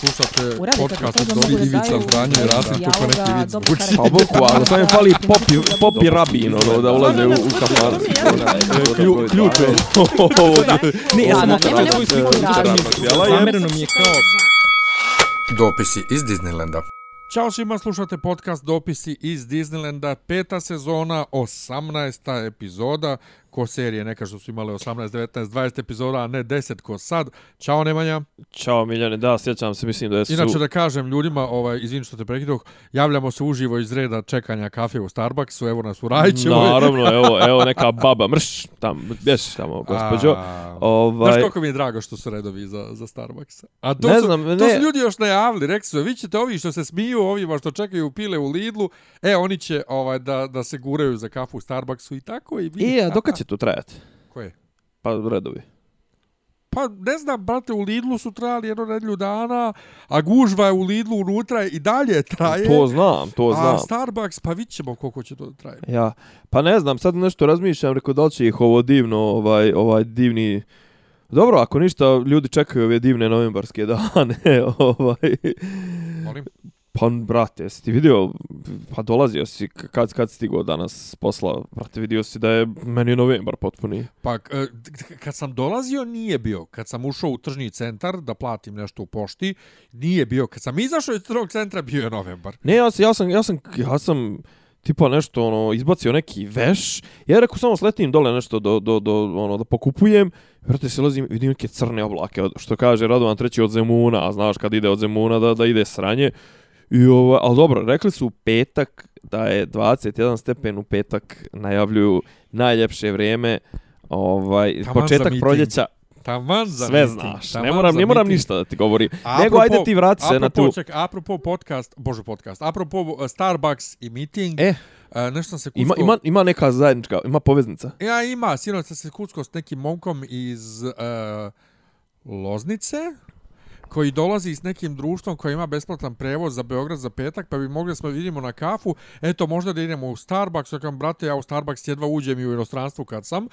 Slušate podcast od Dobri Ivica Zdranje i Rasim neki vic dobro zvuči. karakter. Pa boku, ali sam je fali popi, popi rabin, ono, da ulaze u, u. Klju- Ključ je. Ne, ja sam svoju sliku Zamereno mi je kao... Dopisi iz Disneylanda. Ćao svima, slušate podcast Dopisi iz Disneylanda, peta sezona, 18. epizoda, ko serije, neka što su imali 18, 19, 20 epizoda, a ne 10 ko sad. Ćao Nemanja. Ćao Miljane, da, sjećam se, mislim da su... Inače da kažem ljudima, ovaj, izvin što te prekidoh, javljamo se uživo iz reda čekanja kafe u Starbucksu, evo nas u Rajčevoj. Naravno, evo, evo neka baba, mrš, tam, bješ tamo, gospođo. A, Ovaj, Znaš koliko mi je drago što su redovi za, za Starbucks? A to, Ne su, znam, to ne. su ljudi još najavili, rekli su, vi ćete ovi što se smiju, ovima što čekaju pile u Lidlu, e, oni će ovaj, da, da se guraju za kafu u Starbucksu i tako i vi. E, a dokad će to trajati? Koje? Pa redovi. Pa ne znam, brate, u Lidlu su trajali jedno nedlju dana, a gužva je u Lidlu unutra i dalje traje. To znam, to A znam. Starbucks, pa vidit ćemo koliko će to traje. Ja, pa ne znam, sad nešto razmišljam, rekao da li će ih ovo divno, ovaj, ovaj divni... Dobro, ako ništa, ljudi čekaju ove divne novembarske dane, ovaj... Molim? Pa, brate, jesi ti vidio, pa dolazio si, kad, kad stigao danas s posla, brate, vidio si da je meni novembar potpuni. Pa, e, kad sam dolazio, nije bio. Kad sam ušao u tržni centar da platim nešto u pošti, nije bio. Kad sam izašao iz tržnog centra, bio je novembar. Ne, ja, sam- ja sam, ja sam, ja sam tipa nešto, ono, izbacio neki veš, ja rekao samo sletim dole nešto do, do, do, ono, da pokupujem, Vrate, se lazim, vidim neke crne oblake, što kaže Radovan treći od Zemuna, a znaš kad ide od Zemuna da, da ide sranje. I ovo, ali dobro, rekli su u petak da je 21 stepen u petak, najavljuju najljepše vrijeme, ovaj, Taman početak proljeća, Taman za sve miting, znaš, taman ne moram, ne moram ništa da ti govorim. A Nego ajde ti vrati se na apropo, tu... Ček, apropo podcast, bože podcast, apropo uh, Starbucks i meeting, E, uh, nešto sam se kucko... ima, ima, ima neka zajednička, ima poveznica. Ja, ima, sinoć sam se kucko s nekim momkom iz uh, Loznice, koji dolazi s nekim društvom koji ima besplatan prevoz za Beograd za petak, pa bi mogli smo vidimo na kafu, eto možda da idemo u Starbucks, ja kam, brate, ja u Starbucks jedva uđem i u inostranstvu kad sam,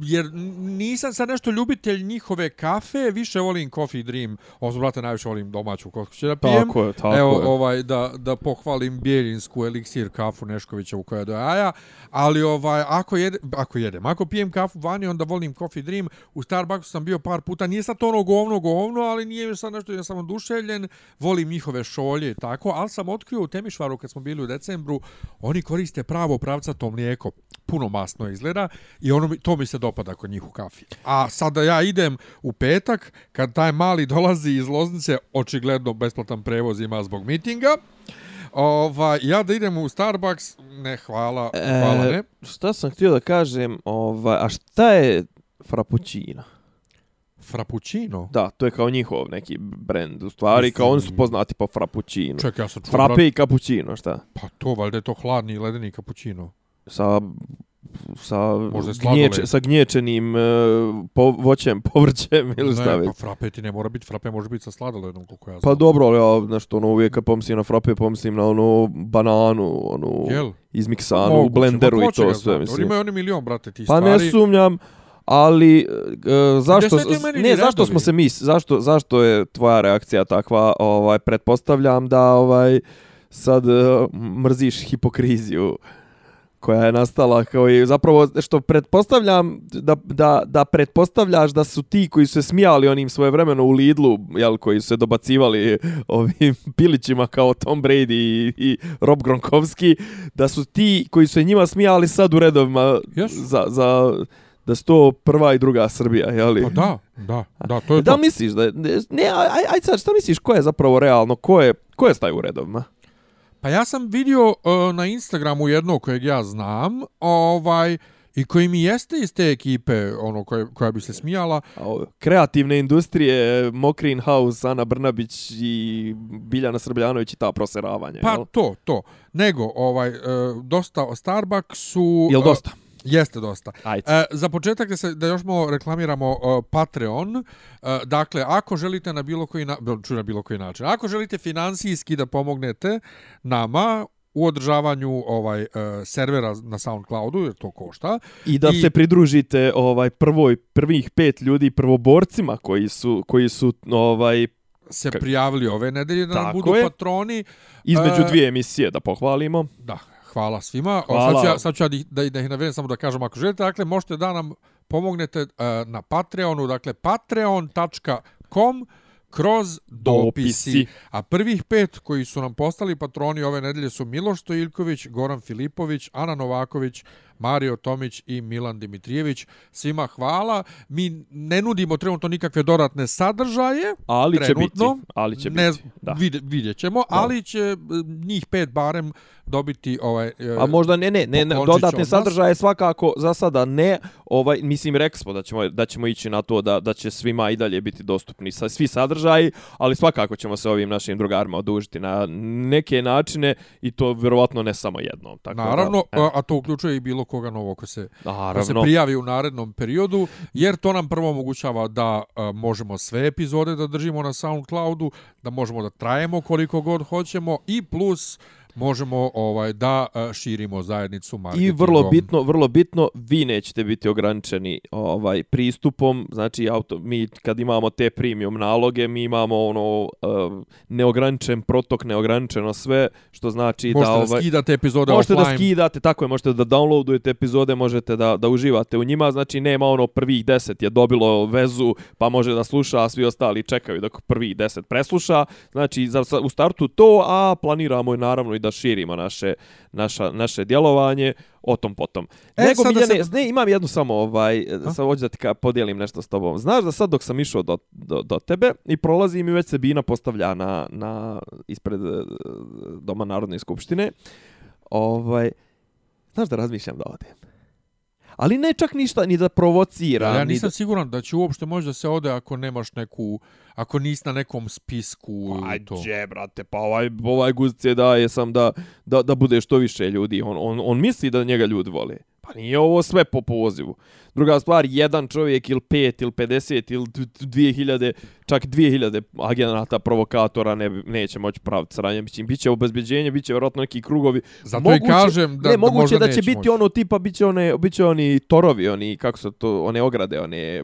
jer nisam sad nešto ljubitelj njihove kafe, više volim Coffee Dream, ovo brate, najviše volim domaću koliko će da pijem. Tako je, tako Evo, je. ovaj, da, da pohvalim Bjelinsku eliksir kafu Neškovićevu koja je do jaja, ali ovaj, ako, jede, ako jedem, ako pijem kafu vani, onda volim Coffee Dream, u Starbucksu sam bio par puta, nije sad to ono govno, govno, ali nije sad nešto, ja sam oduševljen, volim njihove šolje i tako, ali sam otkrio u Temišvaru kad smo bili u decembru, oni koriste pravo pravcato mlijeko, puno masno izgleda i ono mi, to mi se dopada kod njih u kafi. A sada ja idem u petak, kad taj mali dolazi iz Loznice, očigledno besplatan prevoz ima zbog mitinga, Ova, ja da idem u Starbucks, ne, hvala, hvala, ne. E, šta sam htio da kažem, ovaj, a šta je Frappuccino? Frappuccino? Da, to je kao njihov neki brand, u stvari, Mislim- kao oni su poznati po Frappuccino. Ček, ja sam čuo, Frappe brat, i cappuccino, šta? pa to, valjda je to hladni ledeni kapućino. Sa sa gnječe, sa gnječenim e, po, voćem, povrćem ili šta već. pa frappe ti ne mora biti, frappe može biti sa sladoledom, koliko ja znam. Pa dobro, ali ja nešto ono uvijek kad pomislim na frappe, pomislim na onu bananu, onu Jel? izmiksanu u Moguće, blenderu i to sve, mislim. Imaju oni milion, brate, ti Pa stvari. ne sumnjam, ali e, zašto Ne zašto smo se mi zašto zašto je tvoja reakcija takva, ovaj pretpostavljam da ovaj sad e, mrziš hipokriziju koja je nastala kao i zapravo što pretpostavljam da, da, da pretpostavljaš da su ti koji su se smijali onim svojevremeno u Lidlu, jel, koji su se dobacivali ovim pilićima kao Tom Brady i, i Rob Gronkowski, da su ti koji su se njima smijali sad u redovima Jesu. za, za da su to prva i druga Srbija, jeli? Pa da, da, da, to je Da to. li misliš da ne, aj, aj sad, šta misliš, ko je zapravo realno, ko je, ko je staj u redovima? Pa ja sam vidio uh, na Instagramu jednog kojeg ja znam, ovaj, i koji mi jeste iz te ekipe, ono, koja, koja bi se smijala, Kreativne industrije, Mokrin House, Ana Brnabić i Biljana Srbljanović i ta proseravanja, pa jel? to, to. Nego, ovaj, uh, dosta o Starbucksu... Jel uh, dosta? Jeste dosta. Ajde. E, za početak da se da još malo reklamiramo uh, Patreon. Uh, dakle, ako želite na bilo koji na, na bilo koji način. Ako želite finansijski da pomognete nama u održavanju ovaj uh, servera na SoundCloudu, jer to košta. I da i- se pridružite ovaj prvoj prvih pet ljudi prvoborcima koji su koji su ovaj se prijavili ove nedelje da nam budu je. patroni. Između dvije emisije da pohvalimo. Da, hvala svima. Hvala. Sad ću ja, sad ću ja da, da, ih navedem samo da kažem ako želite. Dakle, možete da nam pomognete uh, na Patreonu, dakle patreon.com kroz dopisi. Dopisi. A prvih pet koji su nam postali patroni ove nedelje su Miloš Stojilković, Goran Filipović, Ana Novaković, Mario Tomić i Milan Dimitrijević. Svima hvala. Mi ne nudimo trenutno nikakve dodatne sadržaje. Ali će biti. trenutno. Ali će ne, biti. Da. Vide, vidjet ćemo, ali će e, njih pet barem dobiti ovaj... e, A možda ne, ne, ne, ne dodatne sadržaje svakako za sada ne. Ovaj mislim rekli smo da ćemo da ćemo ići na to da da će svima i dalje biti dostupni sa svi sadržaji, ali svakako ćemo se ovim našim drugarima odužiti na neke načine i to vjerovatno ne samo jednom, tako Naravno, da. a, a to uključuje i bilo koga novo ko se, ko se prijavi u narednom periodu, jer to nam prvo omogućava da a, možemo sve epizode da držimo na SoundCloudu, da možemo da trajemo koliko god hoćemo i plus možemo ovaj da a, širimo zajednicu I marketingom. vrlo bitno, vrlo bitno, vi nećete biti ograničeni ovaj pristupom, znači auto, mi kad imamo te premium naloge, mi imamo ono uh, neograničen protok, neograničeno sve, što znači Možete da da, ovaj skidate epizode možete offline. da skidate, tako je, možete da downloadujete epizode, možete da da uživate u njima, znači nema ono prvih 10 je dobilo vezu, pa može da sluša, a svi ostali čekaju da prvih 10 presluša. Znači za u startu to, a planiramo i naravno i da širimo naše naša naše djelovanje o tom potom. E, Nego Miljane, se- ne, imam jednu samo ovaj, A? sad hoću da ti ka, podijelim nešto s tobom. Znaš da sad dok sam išao do, do, do tebe i prolazim i već se Bina postavlja na, na ispred eh, Doma Narodne skupštine, ovaj, znaš da razmišljam da odem. Ali ne čak ništa ni da provocira. Ja ni nisam da... siguran da će uopšte moći da se ode ako nemaš neku, ako nisi na nekom spisku i to. Ajde, brate, pa ovaj, ovaj guzice daje sam da, da, da bude što više ljudi. On, on, on misli da njega ljudi vole. Pa nije ovo sve po pozivu. Druga stvar, jedan čovjek ili pet ili 50 ili d- d- 2000, čak 2000 agenata provokatora ne, neće moći praviti sranje. Mislim, biće obezbeđenje, biće vjerojatno neki krugovi. Zato i kažem da, ne, da moguće možda da će biti moći. ono tipa, biće, one, biće oni torovi, oni, kako su to, one ograde, one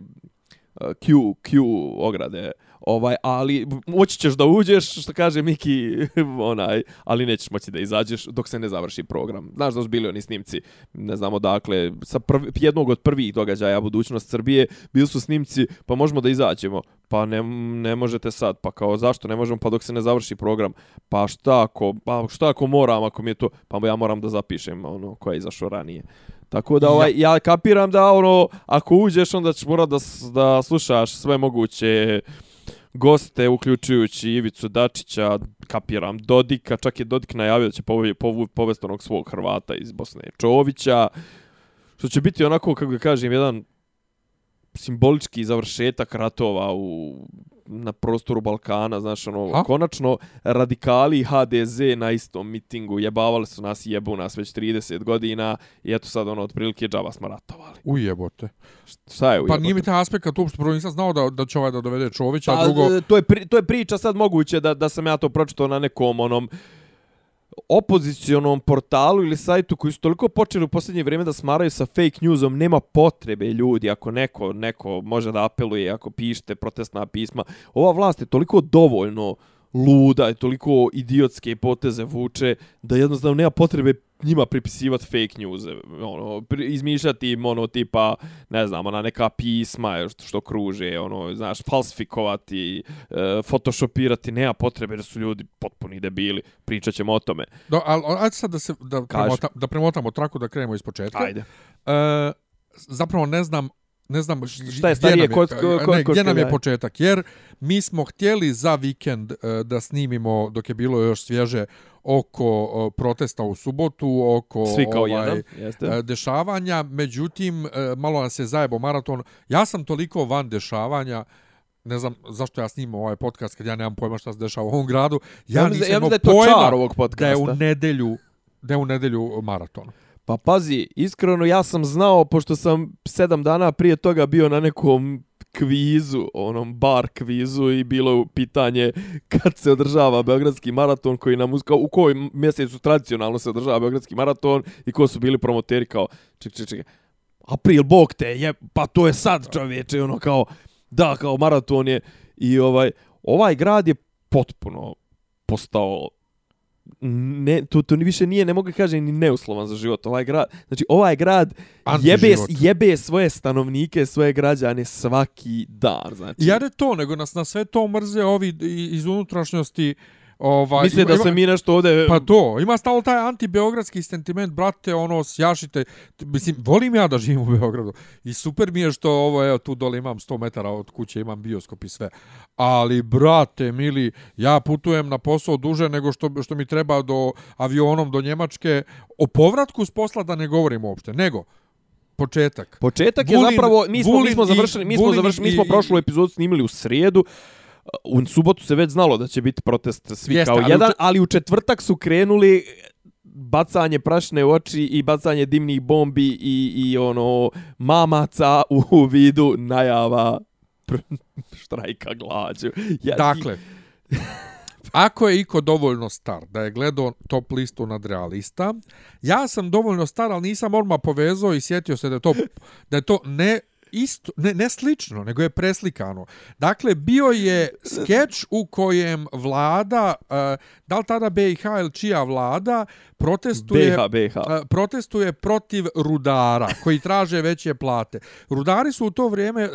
uh, Q, Q ograde, ovaj, ali moći ćeš da uđeš, što kaže Miki, onaj, ali nećeš moći da izađeš dok se ne završi program. Znaš da su bili oni snimci, ne znamo dakle, sa prvi, jednog od prvih događaja budućnost Srbije, bili su snimci, pa možemo da izađemo. Pa ne, ne možete sad, pa kao zašto ne možemo, pa dok se ne završi program. Pa šta ako, pa šta ako moram, ako mi je to, pa ja moram da zapišem ono ko je izašao ranije. Tako da ovaj, ja kapiram da ono, ako uđeš onda ćeš morat da, da slušaš sve moguće goste, uključujući Ivicu Dačića, kapiram, Dodika, čak je Dodik najavio da će povu, povu, povesti onog svog Hrvata iz Bosne Čovića, što će biti onako, kako ga kažem, jedan simbolički završetak ratova u na prostoru Balkana, znaš, ono, Ha? konačno radikali i HDZ na istom mitingu jebavali su nas i jebu nas već 30 godina i eto sad ono, otprilike džaba smo ratovali. Ujebote. Šta je Pa ujebote? nije mi taj aspekt uopšte, prvo nisam znao da, da će ovaj da dovede Čovića, a Pa, drugo... e, to je, pri, to je priča sad moguće da, da sam ja to pročitao na nekom onom opozicionom portalu ili sajtu koji su toliko počeli u posljednje vrijeme da smaraju sa fake newsom, nema potrebe ljudi, ako neko, neko može da apeluje, ako pišete protestna pisma. Ova vlast je toliko dovoljno luda i toliko idiotske poteze vuče da jednostavno nema potrebe njima pripisivati fake news, ono, izmišljati im ono tipa, ne znam, ona neka pisma što, što kruže, ono, znaš, falsifikovati, e, photoshopirati, nema potrebe jer su ljudi potpuni debili, pričat ćemo o tome. Do, ali ajde sad da, se, da, Kaži. premota, da premotamo traku, da krenemo iz početka. Ajde. E, zapravo ne znam ne znam Šta je gdje starije, nam kod- ko- ko- ne, gdje nam je kod- početak? Jer mi smo htjeli za vikend e, da snimimo dok je bilo još svježe oko e, protesta u subotu oko Svi kao ovaj, jedan, jeste. e, dešavanja. Međutim e, malo nas je zajebo maraton. Ja sam toliko van dešavanja ne znam zašto ja snimam ovaj podcast kad ja nemam pojma šta se dešava u ovom gradu. Ja, Ja nisam ja da je to pojma čar ovog da je u nedelju da je u nedelju maraton Pa pazi, iskreno ja sam znao, pošto sam sedam dana prije toga bio na nekom kvizu, onom bar kvizu i bilo je pitanje kad se održava Beogradski maraton koji nam uz- kao, u kojoj mjesecu tradicionalno se održava Beogradski maraton i ko su bili promoteri kao ček, ček, ček, april, bog te, je, pa to je sad čovječe, ono kao, da, kao maraton je i ovaj, ovaj grad je potpuno postao ne, to, to ni više nije, ne mogu kažem, ni neuslovan za život. Ovaj grad, znači, ovaj grad jebe, jebe svoje stanovnike, svoje građane svaki dan. Znači, Jer je to, nego nas na sve to mrze ovi iz unutrašnjosti ovaj Misle ima- da se mi nešto ovde... Pa to, ima stalo taj antibeogradski sentiment, brate, ono, sjašite. Mislim, volim ja da živim u Beogradu. I super mi je što ovo, evo, tu dole imam 100 metara od kuće, imam bioskop i sve. Ali, brate, mili, ja putujem na posao duže nego što, što mi treba do avionom do Njemačke. O povratku s posla da ne govorim uopšte, nego, početak. Početak je Vulin- zapravo mi smo mi smo završili mi smo završili mi smo prošlu epizodu snimili u srijedu. U subotu se već znalo da će biti protest svi Jeste, kao ali u jedan, čet- ali u četvrtak su krenuli bacanje prašne u oči i bacanje dimnih bombi i, i ono mamaca u vidu najava štrajka glađu. Ja, Dakle, ako je iko dovoljno star da je gledao top listu nadrealista, ja sam dovoljno star, ali nisam odmah povezao i sjetio se da je to, da je to ne isto, ne, ne slično, nego je preslikano. Dakle, bio je skeč u kojem vlada, uh, da li tada BiH ili čija vlada, protestuje... BH, BH. a, protestuje protiv rudara koji traže veće plate. Rudari su u to vrijeme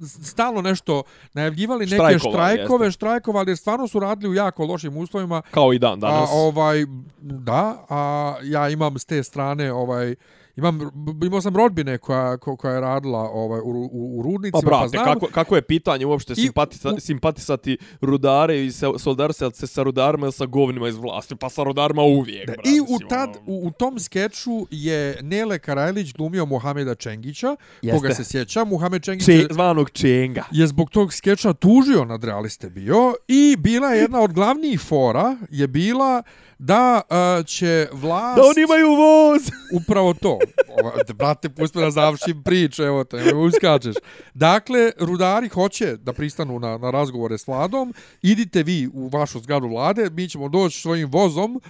s- stalno nešto najavljivali neke Štrajkovali, štrajkove, štrajkovali jer stvarno su radili u jako lošim uslovima. Kao i dan danas. A ovaj da, a ja imam s te strane ovaj imam imao sam rodbine koja ko- koja je radila ovaj u, u, u rudnicima Pa brate, znam, kako, kako je pitanje uopšte I simpatisa, u- simpatisati rudare i se, solidarisati se sa rudarima ili sa govnima iz vlasti? Pa sa rudarima uvijek, Da, brate. I u, tad, ono. u, u tom skeču je Nele Karajlić glumio Muhameda Čengića, Jeste. koga se sjeća. Muhamed Čengić je, Če, zvanog Čenga. je zbog tog skeča tužio nad realiste bio i bila je jedna od glavnijih fora je bila da uh, će vlast... Da oni imaju voz! Upravo to. Ova, brate, pusti me da završim priču, evo te, evo uskačeš. Dakle, rudari hoće da pristanu na, na razgovore s vladom, idite vi u vašu zgradu vlade, mi ćemo doći svojim vozom,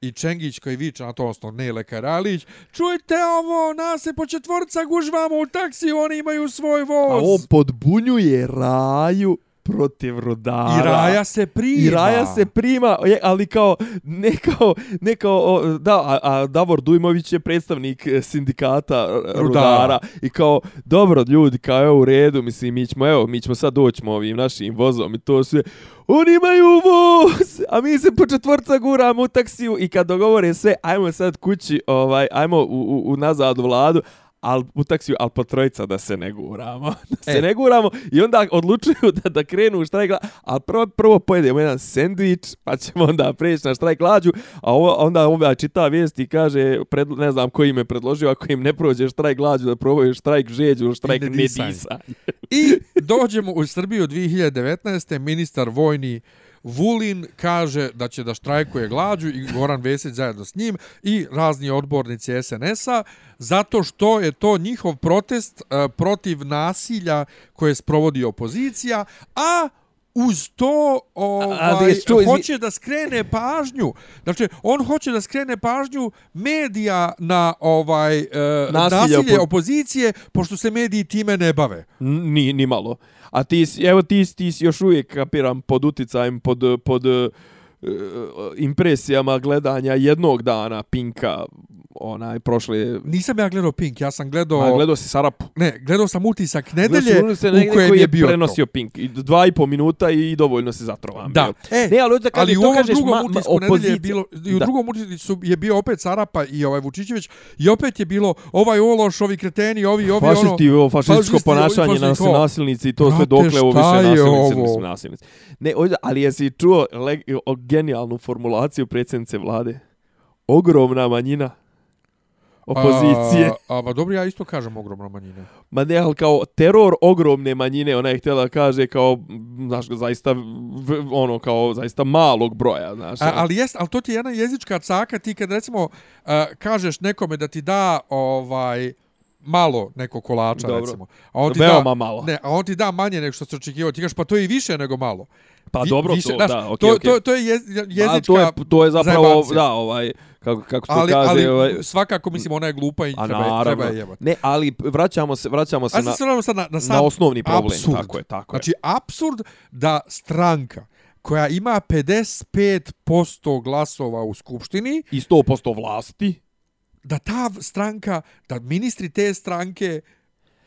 i Čengić koji viče na to, odnosno Nele Karalić, čujte ovo, nas se po četvorca gužvamo u taksi, oni imaju svoj voz. A on podbunjuje raju protiv rudara. I Raja se prima. I Raja se prima, je, ali kao, ne kao, ne kao, da, a, a Davor Dujmović je predstavnik e, sindikata e, rudara. Rudara. I kao, dobro ljudi, kao evo u redu, mislim, mi ćemo, evo, mi ćemo sad doćemo ovim našim vozom i to sve. Oni imaju voz, a mi se po četvorca guramo u taksiju i kad dogovore sve, ajmo sad kući, ovaj, ajmo u, u, u nazad u vladu, al u taksiju, al po trojica da se ne guramo. Da se E. ne guramo i onda odlučuju da, da krenu u štrajk glađu, a prvo, prvo pojedemo jedan sendvič, pa ćemo onda preći na štrajk glađu, a ovo, onda ovaj čita vijest i kaže, pred, ne znam koji im je predložio, ako im ne prođe štrajk glađu, da probaju štrajk žeđu štrajk I nedisanje. nedisa. I dođemo u Srbiju 2019. Ministar vojni Vulin kaže da će da štrajkuje glađu i Goran Vesić zajedno s njim i razni odbornici SNS-a zato što je to njihov protest uh, protiv nasilja koje sprovodi opozicija, a uz to ovaj, što, izvi- hoće da skrene pažnju. Znači, on hoće da skrene pažnju medija na ovaj uh, Nasilje nasilje opo- opozicije, pošto se mediji time ne bave. Ni, ni malo. A ti, evo ti, ti još uvijek, kapiram, pod uticajem, pod, pod uh, impresijama gledanja jednog dana Pinka, onaj, prošle... Nisam ja gledao Pink, ja sam gledao... A, gledao si Sarapu. Ne, gledao sam utisak Gledao nedelje ono se u kojem koji je bio prenosio Pink. I dva i po minuta i dovoljno se zatrovan. to. Da. E, Ne, ali da ali u to ovom kažeš drugom ma, ma, utisku nedelje je opozicija. bilo, i u Da. drugom utisku je bio opet Sarapa i ovaj Vučićević i opet je bilo ovaj Ološ, ovi kreteni, ovi, ovi ono... Fašisti, ovo fašističko fašisti, ponašanje, fašisti, nas, to. nasilnici i to sve dokle ovo više nasilnici, ovo? mislim nasilnici. Ne, ali jesi čuo leg, genijalnu formulaciju predsjednice vlade? Ogromna manjina opozicije. A, a, pa dobro, ja isto kažem ogromna manjina. Ma ne, ali kao teror ogromne manjine, ona je htjela kaže kao, znaš, zaista, ono, kao, zaista malog broja, znaš. A, ali jest, ali to ti je jedna jezička caka, ti kad recimo uh, kažeš nekome da ti da ovaj malo neko kolača Dobro. recimo. A on ti Veoma da, malo. Ne, a on ti da manje nego što se očekivao. Ti kažeš pa to je i više nego malo. Pa vi- dobro, više, to, znaš, da, okej, to, okej. to, to je jez, jezička A to je, to je zapravo, zajebancija. da, ovaj, kako, kako to ali, kaže, ali ovaj, svakako, mislim, ona je glupa i a treba, je- treba naravno. je jebati. Ne, ali vraćamo se, vraćamo se na, sad se na, na, sam na osnovni problem. apsurd. Tako je, tako je. Znači, apsurd da stranka koja ima 55% glasova u Skupštini, I 100% vlasti, da ta stranka, da ministri te stranke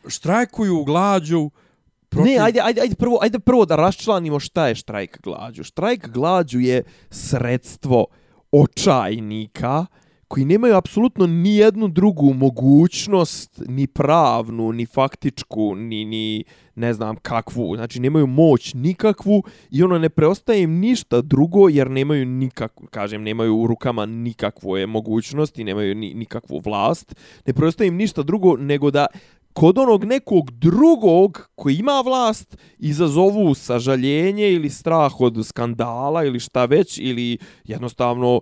štrajkuju glađu protiv... Ne, ajde, ajde, ajde, prvo, ajde prvo da raščlanimo šta je štrajk glađu. Štrajk glađu je sredstvo očajnika koji nemaju apsolutno ni jednu drugu mogućnost, ni pravnu, ni faktičku, ni, ni ne znam kakvu. Znači, nemaju moć nikakvu i ono ne preostaje im ništa drugo jer nemaju nikakvu, kažem, nemaju u rukama nikakve mogućnosti, nemaju ni, nikakvu vlast. Ne preostaje im ništa drugo nego da kod onog nekog drugog koji ima vlast izazovu sažaljenje ili strah od skandala ili šta već ili jednostavno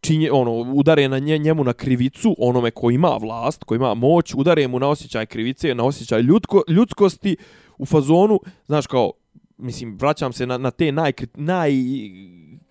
činje, ono, udare na nje, njemu na krivicu, onome ko ima vlast, ko ima moć, udare mu na osjećaj krivice, na osjećaj ljudko, ljudskosti u fazonu, znaš kao, mislim, vraćam se na, na te naj, naj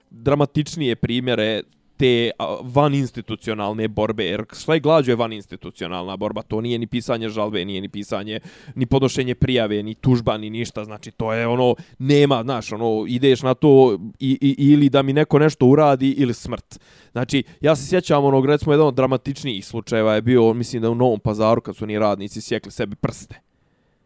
dramatičnije primjere te van institucionalne borbe, jer šta je glađu je van institucionalna borba, to nije ni pisanje žalbe, nije ni pisanje, ni podnošenje prijave, ni tužba, ni ništa, znači to je ono, nema, znaš, ono, ideš na to i, i, ili da mi neko nešto uradi ili smrt. Znači, ja se sjećam onog, recimo, jedan od dramatičnijih slučajeva je bio, mislim da u Novom pazaru, kad su ni radnici sjekli sebi prste.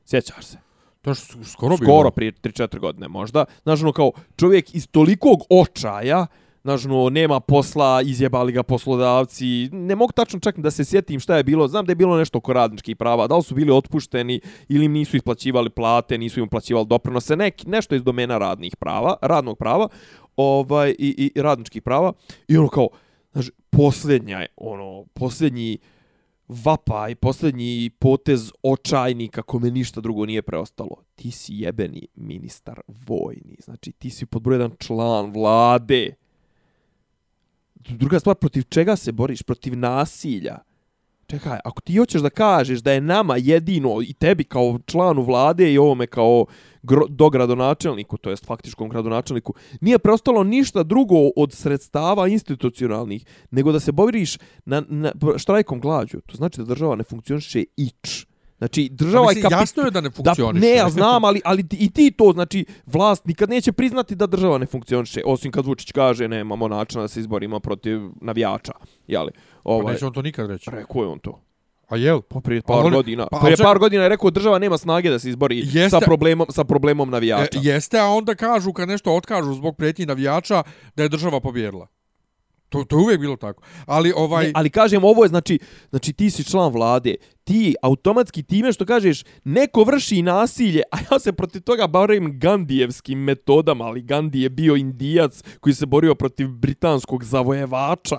Sjećaš se? To što su skoro bilo. Skoro prije 3-4 godine možda. Znaš, ono kao čovjek iz tolikog očaja, znaš, no, nema posla, izjebali ga poslodavci, ne mogu tačno čak da se sjetim šta je bilo, znam da je bilo nešto oko radničkih prava, da li su bili otpušteni ili im nisu isplaćivali plate, nisu im plaćivali doprinose, neki, nešto iz domena radnih prava, radnog prava, ovaj, i, i radničkih prava, i ono kao, znaš, posljednja je, ono, posljednji vapaj, posljednji potez očajnika kome ništa drugo nije preostalo. Ti si jebeni ministar vojni. Znači, ti si pod broj član vlade. Druga stvar, protiv čega se boriš? Protiv nasilja. Čekaj, ako ti hoćeš da kažeš da je nama jedino i tebi kao članu vlade i ovome kao gro, dogradonačelniku, to jest faktičkom gradonačelniku, nije preostalo ništa drugo od sredstava institucionalnih, nego da se boriš na, na štrajkom glađu. To znači da država ne funkcioniše ič. Znači, država mislim, je kapit... jasno je da ne Da, funkcioniše. ne, ja znam, ali, ali i ti to, znači, vlast nikad neće priznati da država ne funkcioniše, osim kad Vučić kaže nemamo načina da se izborimo protiv navijača, jeli? Pa Ovaj, neće on to nikad reći. rekao je on to. A jel? Pa prije Pa par on- godina. pa, Pa, prije par godina je rekao država nema snage da se izbori Jeste. sa problemom sa problemom E, navijača. jeste, a onda kažu, kad nešto otkažu zbog pretnji navijača, da je država pobjedila. To, to je uvijek bilo tako. Ali ovaj... Ne, ali kažem ovo je znači znači ti si član vlade ti automatski time što kažeš neko vrši nasilje a ja se protiv toga borim Gandijevskim metodama ali Gandhi je bio indijac koji se borio protiv britanskog zavojevača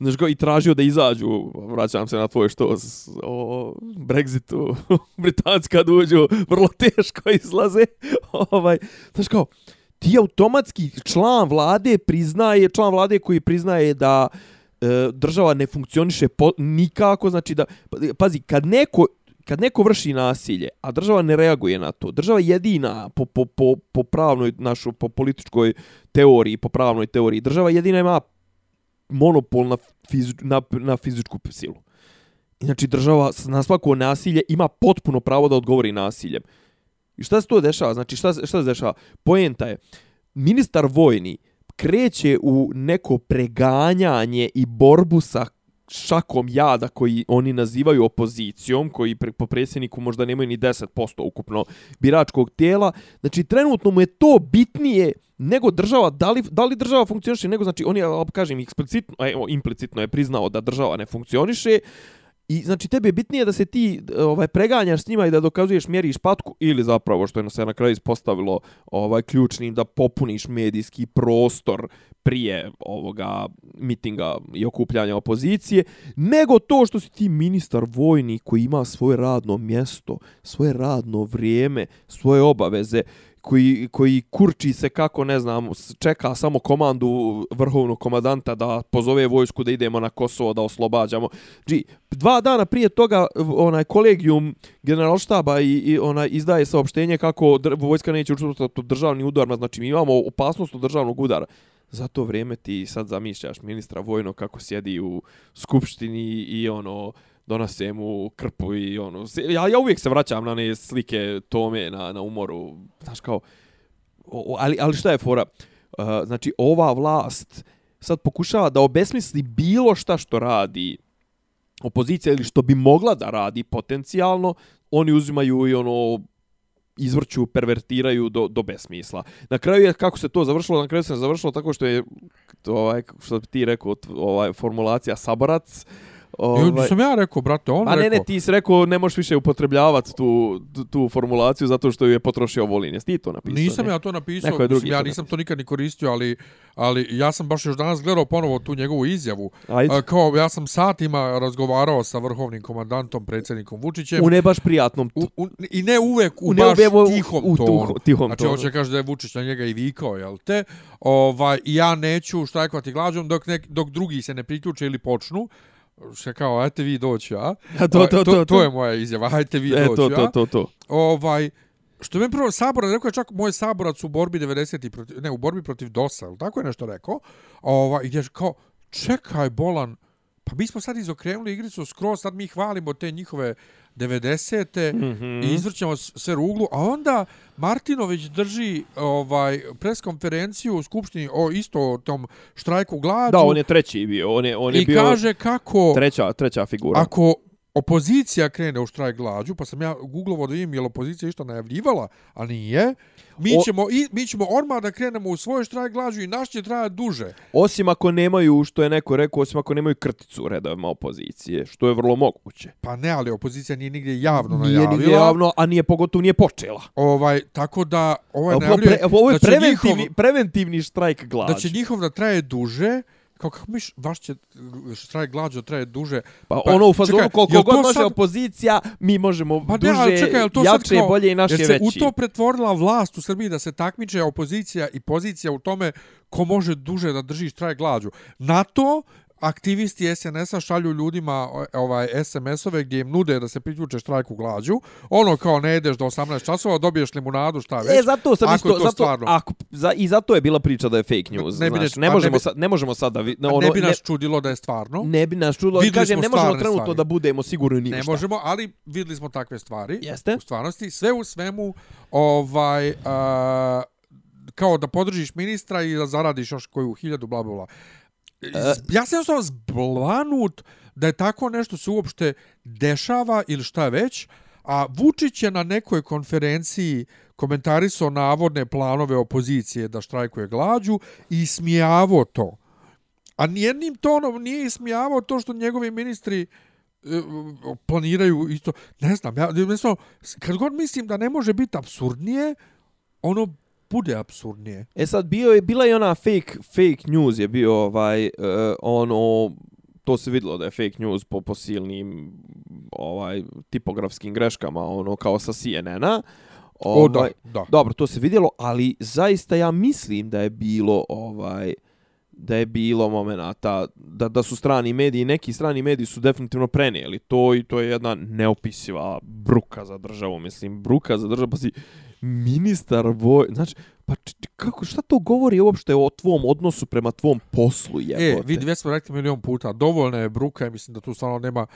znaš go, i tražio da izađu vraćam se na tvoje što s- o Brexitu britanska da uđu vrlo teško izlaze ovaj znaš kao ti automatski član vlade priznaje, član vlade koji priznaje da e, država ne funkcioniše po, nikako, znači da, pa, pazi, kad neko, kad neko vrši nasilje, a država ne reaguje na to, država jedina po, po, po, po pravnoj, našo, po političkoj teoriji, po pravnoj teoriji, država jedina ima monopol na, fizi, na, na fizičku silu. Znači, država na svako nasilje ima potpuno pravo da odgovori nasiljem. I šta se to dešava? Znači, šta, šta se dešava? Poenta je, ministar vojni kreće u neko preganjanje i borbu sa šakom jada koji oni nazivaju opozicijom, koji pre, po predsjedniku možda nemaju ni 10% ukupno biračkog tijela. Znači, trenutno mu je to bitnije nego država, da li, da li država funkcioniše, nego znači, on je, kažem, eksplicitno, a evo, implicitno je priznao da država ne funkcioniše, I znači tebi je bitnije da se ti ovaj preganjaš s njima i da dokazuješ mjeriš patku ili zapravo što je na se na kraju ispostavilo ovaj ključnim da popuniš medijski prostor prije ovoga mitinga i okupljanja opozicije, nego to što si ti ministar vojni koji ima svoje radno mjesto, svoje radno vrijeme, svoje obaveze, koji, koji kurči se kako, ne znam, čeka samo komandu vrhovnog komadanta da pozove vojsku da idemo na Kosovo, da oslobađamo. Znači, dva dana prije toga onaj kolegijum generalštaba i, i onaj izdaje saopštenje kako dr vojska neće učestvovati u državni udar, znači mi imamo opasnost od državnog udara. Za to vrijeme ti sad zamišljaš ministra vojno kako sjedi u skupštini i ono donose mu krpu i ono ja ja uvijek se vraćam na ne slike Tome na na umoru znaš kao o, o, ali ali šta je fora uh, znači ova vlast sad pokušava da obesmisli bilo šta što radi opozicija ili što bi mogla da radi potencijalno oni uzimaju i ono izvrću, pervertiraju do, do besmisla. Na kraju je kako se to završilo, na kraju se završilo tako što je to, ovaj što bi ti rekao ovaj formulacija saborac. Ovaj... Ovaj, Sam ja rekao, brate, on Pa ne, rekao. ne, ti si rekao ne možeš više upotrebljavati tu, tu, formulaciju zato što ju je potrošio Volin. Jesi ti to napisao? Nisam ne? ja to napisao, Neko je drugi mislim, ja to nisam napisao. to nikad ni koristio, ali, ali ja sam baš još danas gledao ponovo tu njegovu izjavu. Ajde. A, kao, ja sam satima razgovarao sa vrhovnim komandantom, predsjednikom Vučićem. U ne baš prijatnom U, u, I ne uvek u, U ne baš uvek u- tihom u tonu. tuho- tihom znači, hoće kaže da je Vučić na njega i vikao, jel te? Ovaj, ja neću štrajkovati glađom dok, nek, dok drugi se ne priključe ili počnu. Je kao, ajte vi doći, a? A to, to, to, to, to. je moja izjava, ajte vi E, doći, to, to, to, to. Ovaj, što je prvo saborac, rekao je čak moj saborac u borbi 90 protiv, ne, u borbi protiv DOS-a, ili tako je nešto rekao. Ovaj, i gdje je kao, čekaj, bolan, pa mi smo sad izokrenuli igricu skroz, sad mi hvalimo te njihove 90-te Mhm. mm. i izvrćamo sve ruglu, a onda Martinović drži ovaj preskonferenciju u Skupštini o isto o tom štrajku glađu Da, on je treći bio. On je, on je i bio kaže kako treća, treća figura. ako opozicija krene u štrajk glađu, pa sam ja googlovo da vidim je li opozicija išta najavljivala, a nije, mi O- ćemo, i, mi ćemo odmah da krenemo u svoj štrajk glađu i naš će trajati duže. Osim ako nemaju, što je neko rekao, osim ako nemaju krticu u redovima opozicije, što je vrlo moguće. Pa ne, ali opozicija nije nigdje javno Nije najavila. nigdje javno, a nije pogotovo nije počela. Ovaj, tako da ovaj Ovo, najavljuje pre, ovo je da preventivni, njihov, preventivni štrajk glađu. da će njihov da traje duže, kao kako miš, vaš će štrajk glađu da traje duže. Pa, Pa, ono u fazonu čekaj, koliko god može sad- opozicija, mi možemo Pa duže, ne, ali čekaj, to jače, kao, bolje i naše jer se veći. u to pretvorila vlast u Srbiji da se takmiče opozicija i pozicija u tome ko može duže da drži štrajk glađu. Na to aktivisti SNS-a šalju ljudima ovaj SMS-ove gdje im nude da se priključe štrajku glađu. Ono kao ne ideš do 18 časova, dobiješ limunadu, šta već. E, zato sam ako isto, to zato, stvarno. ako, za, i zato je bila priča da je fake news. Ne bi znaš, ne- ne, ne možemo bi- sad, ne možemo sad da... Vi, ono, ne bi nas čudilo da je stvarno. ne, ne bi nas čulo. Vidjeli Kažem, ne možemo trenutno stvari. da budemo sigurni ni u Ne možemo, ali videli smo takve stvari. Jeste. U stvarnosti, sve u svemu, ovaj, a, kao da podržiš ministra i da zaradiš još koju hiljadu, bla, bla, bla. E. Ja sam jednostavno zblanut da je tako nešto se uopšte dešava ili šta već, a Vučić je na nekoj konferenciji komentarisao navodne planove opozicije da štrajkuje glađu i smijavo to. A nijednim tonom nije ismijavao to što njegovi ministri e, planiraju isto. Ne znam, ja jednostavno, kad god mislim da ne može biti absurdnije, ono bude absurdnije. E sad, bio je, bila je ona fake, fake news je bio ovaj, uh, ono, to se videlo da je fake news po, po silnim ovaj, tipografskim greškama, ono, kao sa CNN-a. O, da, Ovaj, da. Dobro, to se vidjelo, ali zaista ja mislim da je bilo ovaj da je bilo momenata da, da su strani mediji, neki strani mediji su definitivno prenijeli to i to je jedna neopisiva bruka za državu, mislim, bruka za državu, pa si ministar voj, znači, pa kako, šta to govori uopšte o tvom odnosu prema tvom poslu, jebote? E, vidi, već smo rekli milion puta, dovoljna je bruka i mislim da tu stvarno nema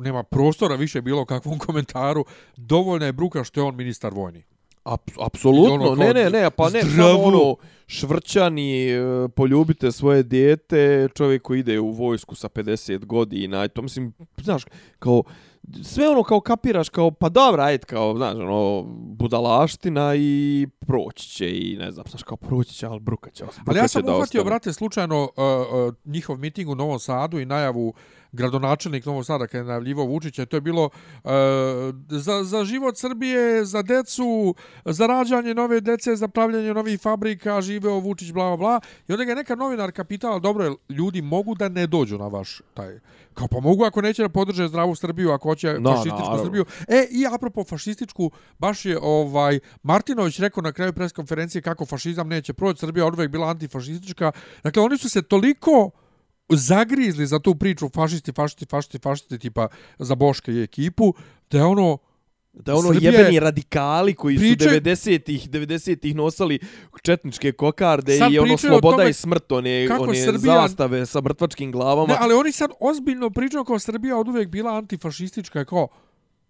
nema prostora više bilo kakvom komentaru. Dovoljna je bruka što je on ministar vojni. Aps, apsolutno, Ono ne, ne, ne, pa ne, zdravu. samo ono, švrćani, e, poljubite svoje dijete, čovjek koji ide u vojsku sa 50 godina, i to mislim, znaš, kao, sve ono kao kapiraš, kao, pa dobra, ajde, kao, znaš, ono, budalaština i proći će i ne znam, znaš, kao proći će, ali bruka će, Ali ja sam uhvatio, brate, slučajno uh, uh, njihov miting u Novom Sadu i najavu gradonačelnik Novog Sada kada je najavljivo Vučića, to je bilo uh, za, za život Srbije, za decu, za rađanje nove dece, za pravljanje novih fabrika, živeo Vučić, bla, bla, bla. I onda ga je neka novinarka pitala, dobro, ljudi mogu da ne dođu na vaš taj... Kao pa mogu ako neće da podrže zdravu Srbiju, ako hoće No, fašističku naravno. Srbiju. E, i apropo fašističku, baš je ovaj Martinović rekao na kraju pres konferencije kako fašizam neće proći, Srbija od uvek bila antifašistička. Dakle, oni su se toliko zagrizli za tu priču fašisti, fašisti, fašisti, fašisti, tipa za Boška i ekipu, da je ono, Da ono Srbija je- jebeni radikali koji Priče- su 90-ih 90-ih nosali četničke kokarde Sad i ono sloboda tome i smrt, one, one Srbija- zastave sa mrtvačkim glavama. ne, ali oni sad ozbiljno pričaju kao Srbija od uvek bila antifašistička, kao,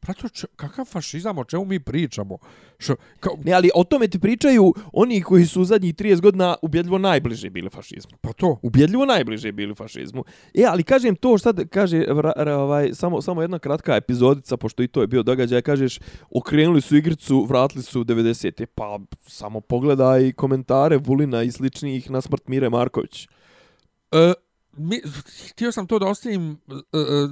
prato, če, kakav fašizam, o čemu mi pričamo? Što, kao, Ne, ali o tome ti pričaju oni koji su u zadnjih 30 godina ubjedljivo najbliže bili fašizmu. pa to, Ubjedljivo najbliže bili fašizmu. E, ali kažem to šta kaže ra, ovaj, samo, samo jedna kratka epizodica, pošto i to je bio događaj, kažeš, okrenuli su igricu, vratili su u 90. Pa samo pogledaj komentare Vulina i sličnih na smrt Mire Marković. E, mi, htio sam to da ostavim e,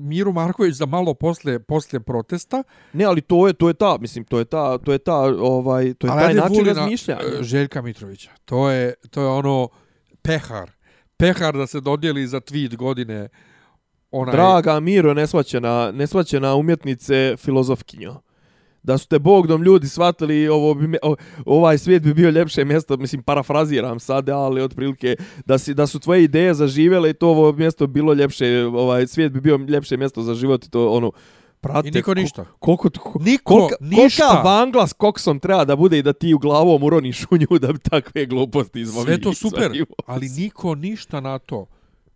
Miru Marković za malo posle, posle protesta. Ne, ali to je to je ta, mislim, to je ta, to je ta, ovaj, to je Ali taj način Vulina, razmišljanja. e, Željka Mitrovića. To je, to je ono pehar. Pehar da se dodijeli za tweet godine. Onaj, Draga Miro, nesvaćena, nesvaćena umjetnice filozofkinjo. Da su te Bogdom ljudi shvatili, ovo bi, me- ovaj svijet bi bio ljepše mjesto, mislim, parafraziram sad, ali otprilike, da, si, da su tvoje ideje zaživjele i to ovo mjesto bilo ljepše, ovaj svijet bi bio ljepše mjesto za život i to ono, prate, I niko ko- ništa. Koliko, ko, Niko kolika, ništa. Kolika vangla s koksom treba da bude i da ti u glavom uroniš u nju da bi takve gluposti izvoli. Sve to super, ali niko ništa na to.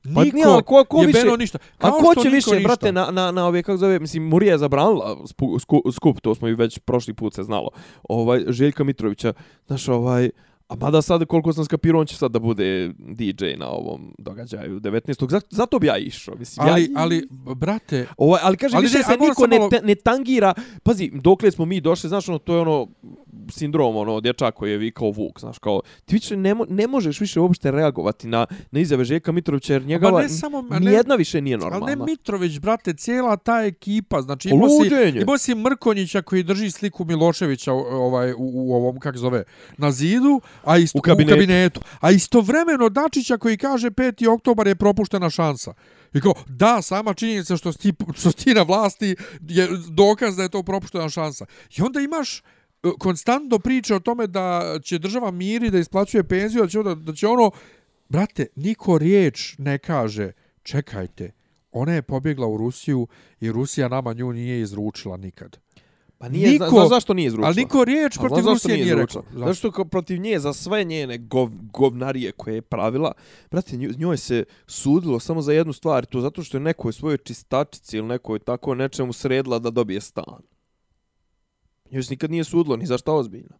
Niko, Pa nije, ali ko- ko više- ništa. A ko će niko više, ništa. brate, na, na, na ove, kako zove, mislim, Murija je zabranila spu, sku, skup, to smo i već prošli put se znalo, ovaj, Željka Mitrovića, znaš, ovaj, a mada sad, koliko sam skapirao, on će sad da bude DJ na ovom događaju 19. Zato, zato bi ja išao, mislim, Ali, ja, ali, brate, Ovaj, ali kaže, Ali više se niko ne, malo- ne tangira. Pazi, dokle smo mi došli, znaš, ono, to je ono sindrom, ono, dječak koji je vikao Vuk, znaš, kao, ti više ne, mo ne možeš više uopšte reagovati na, na izjave Željka Mitrovića, jer njegova, ne samo- ne- nijedna više nije ali normalna. ne Mitrović, brate, cijela ta ekipa, znači imao si, imao si Mrkonjića koji drži sliku Miloševića ovaj, u, u ovom, kako zove, na zidu, a isto, U kabinetu. u kabinetu. A istovremeno Dačića koji kaže 5. oktobar je propuštena šansa. I kao, da, sama činjenica što si, ti- što si ti na vlasti je dokaz da je to propuštena šansa. I onda imaš e, konstantno priče o tome da će država miri da isplaćuje penziju, da će, onda, da će ono, brate, niko riječ ne kaže, čekajte, ona je pobjegla u Rusiju i Rusija nama nju nije izručila nikad. Pa nije, Niko- znaš zašto nije izručila? Ali niko riječ protiv zašto Rusije nije izručila? rekao. Zato što kao protiv nje za sve njene gov, govnarije koje je pravila, brate, njoj se sudilo samo za jednu stvar, to zato što je nekoj svojoj čistačici ili nekoj tako nečemu sredila da dobije stan. Njoj se nikad nije sudilo, ni za šta ozbiljno.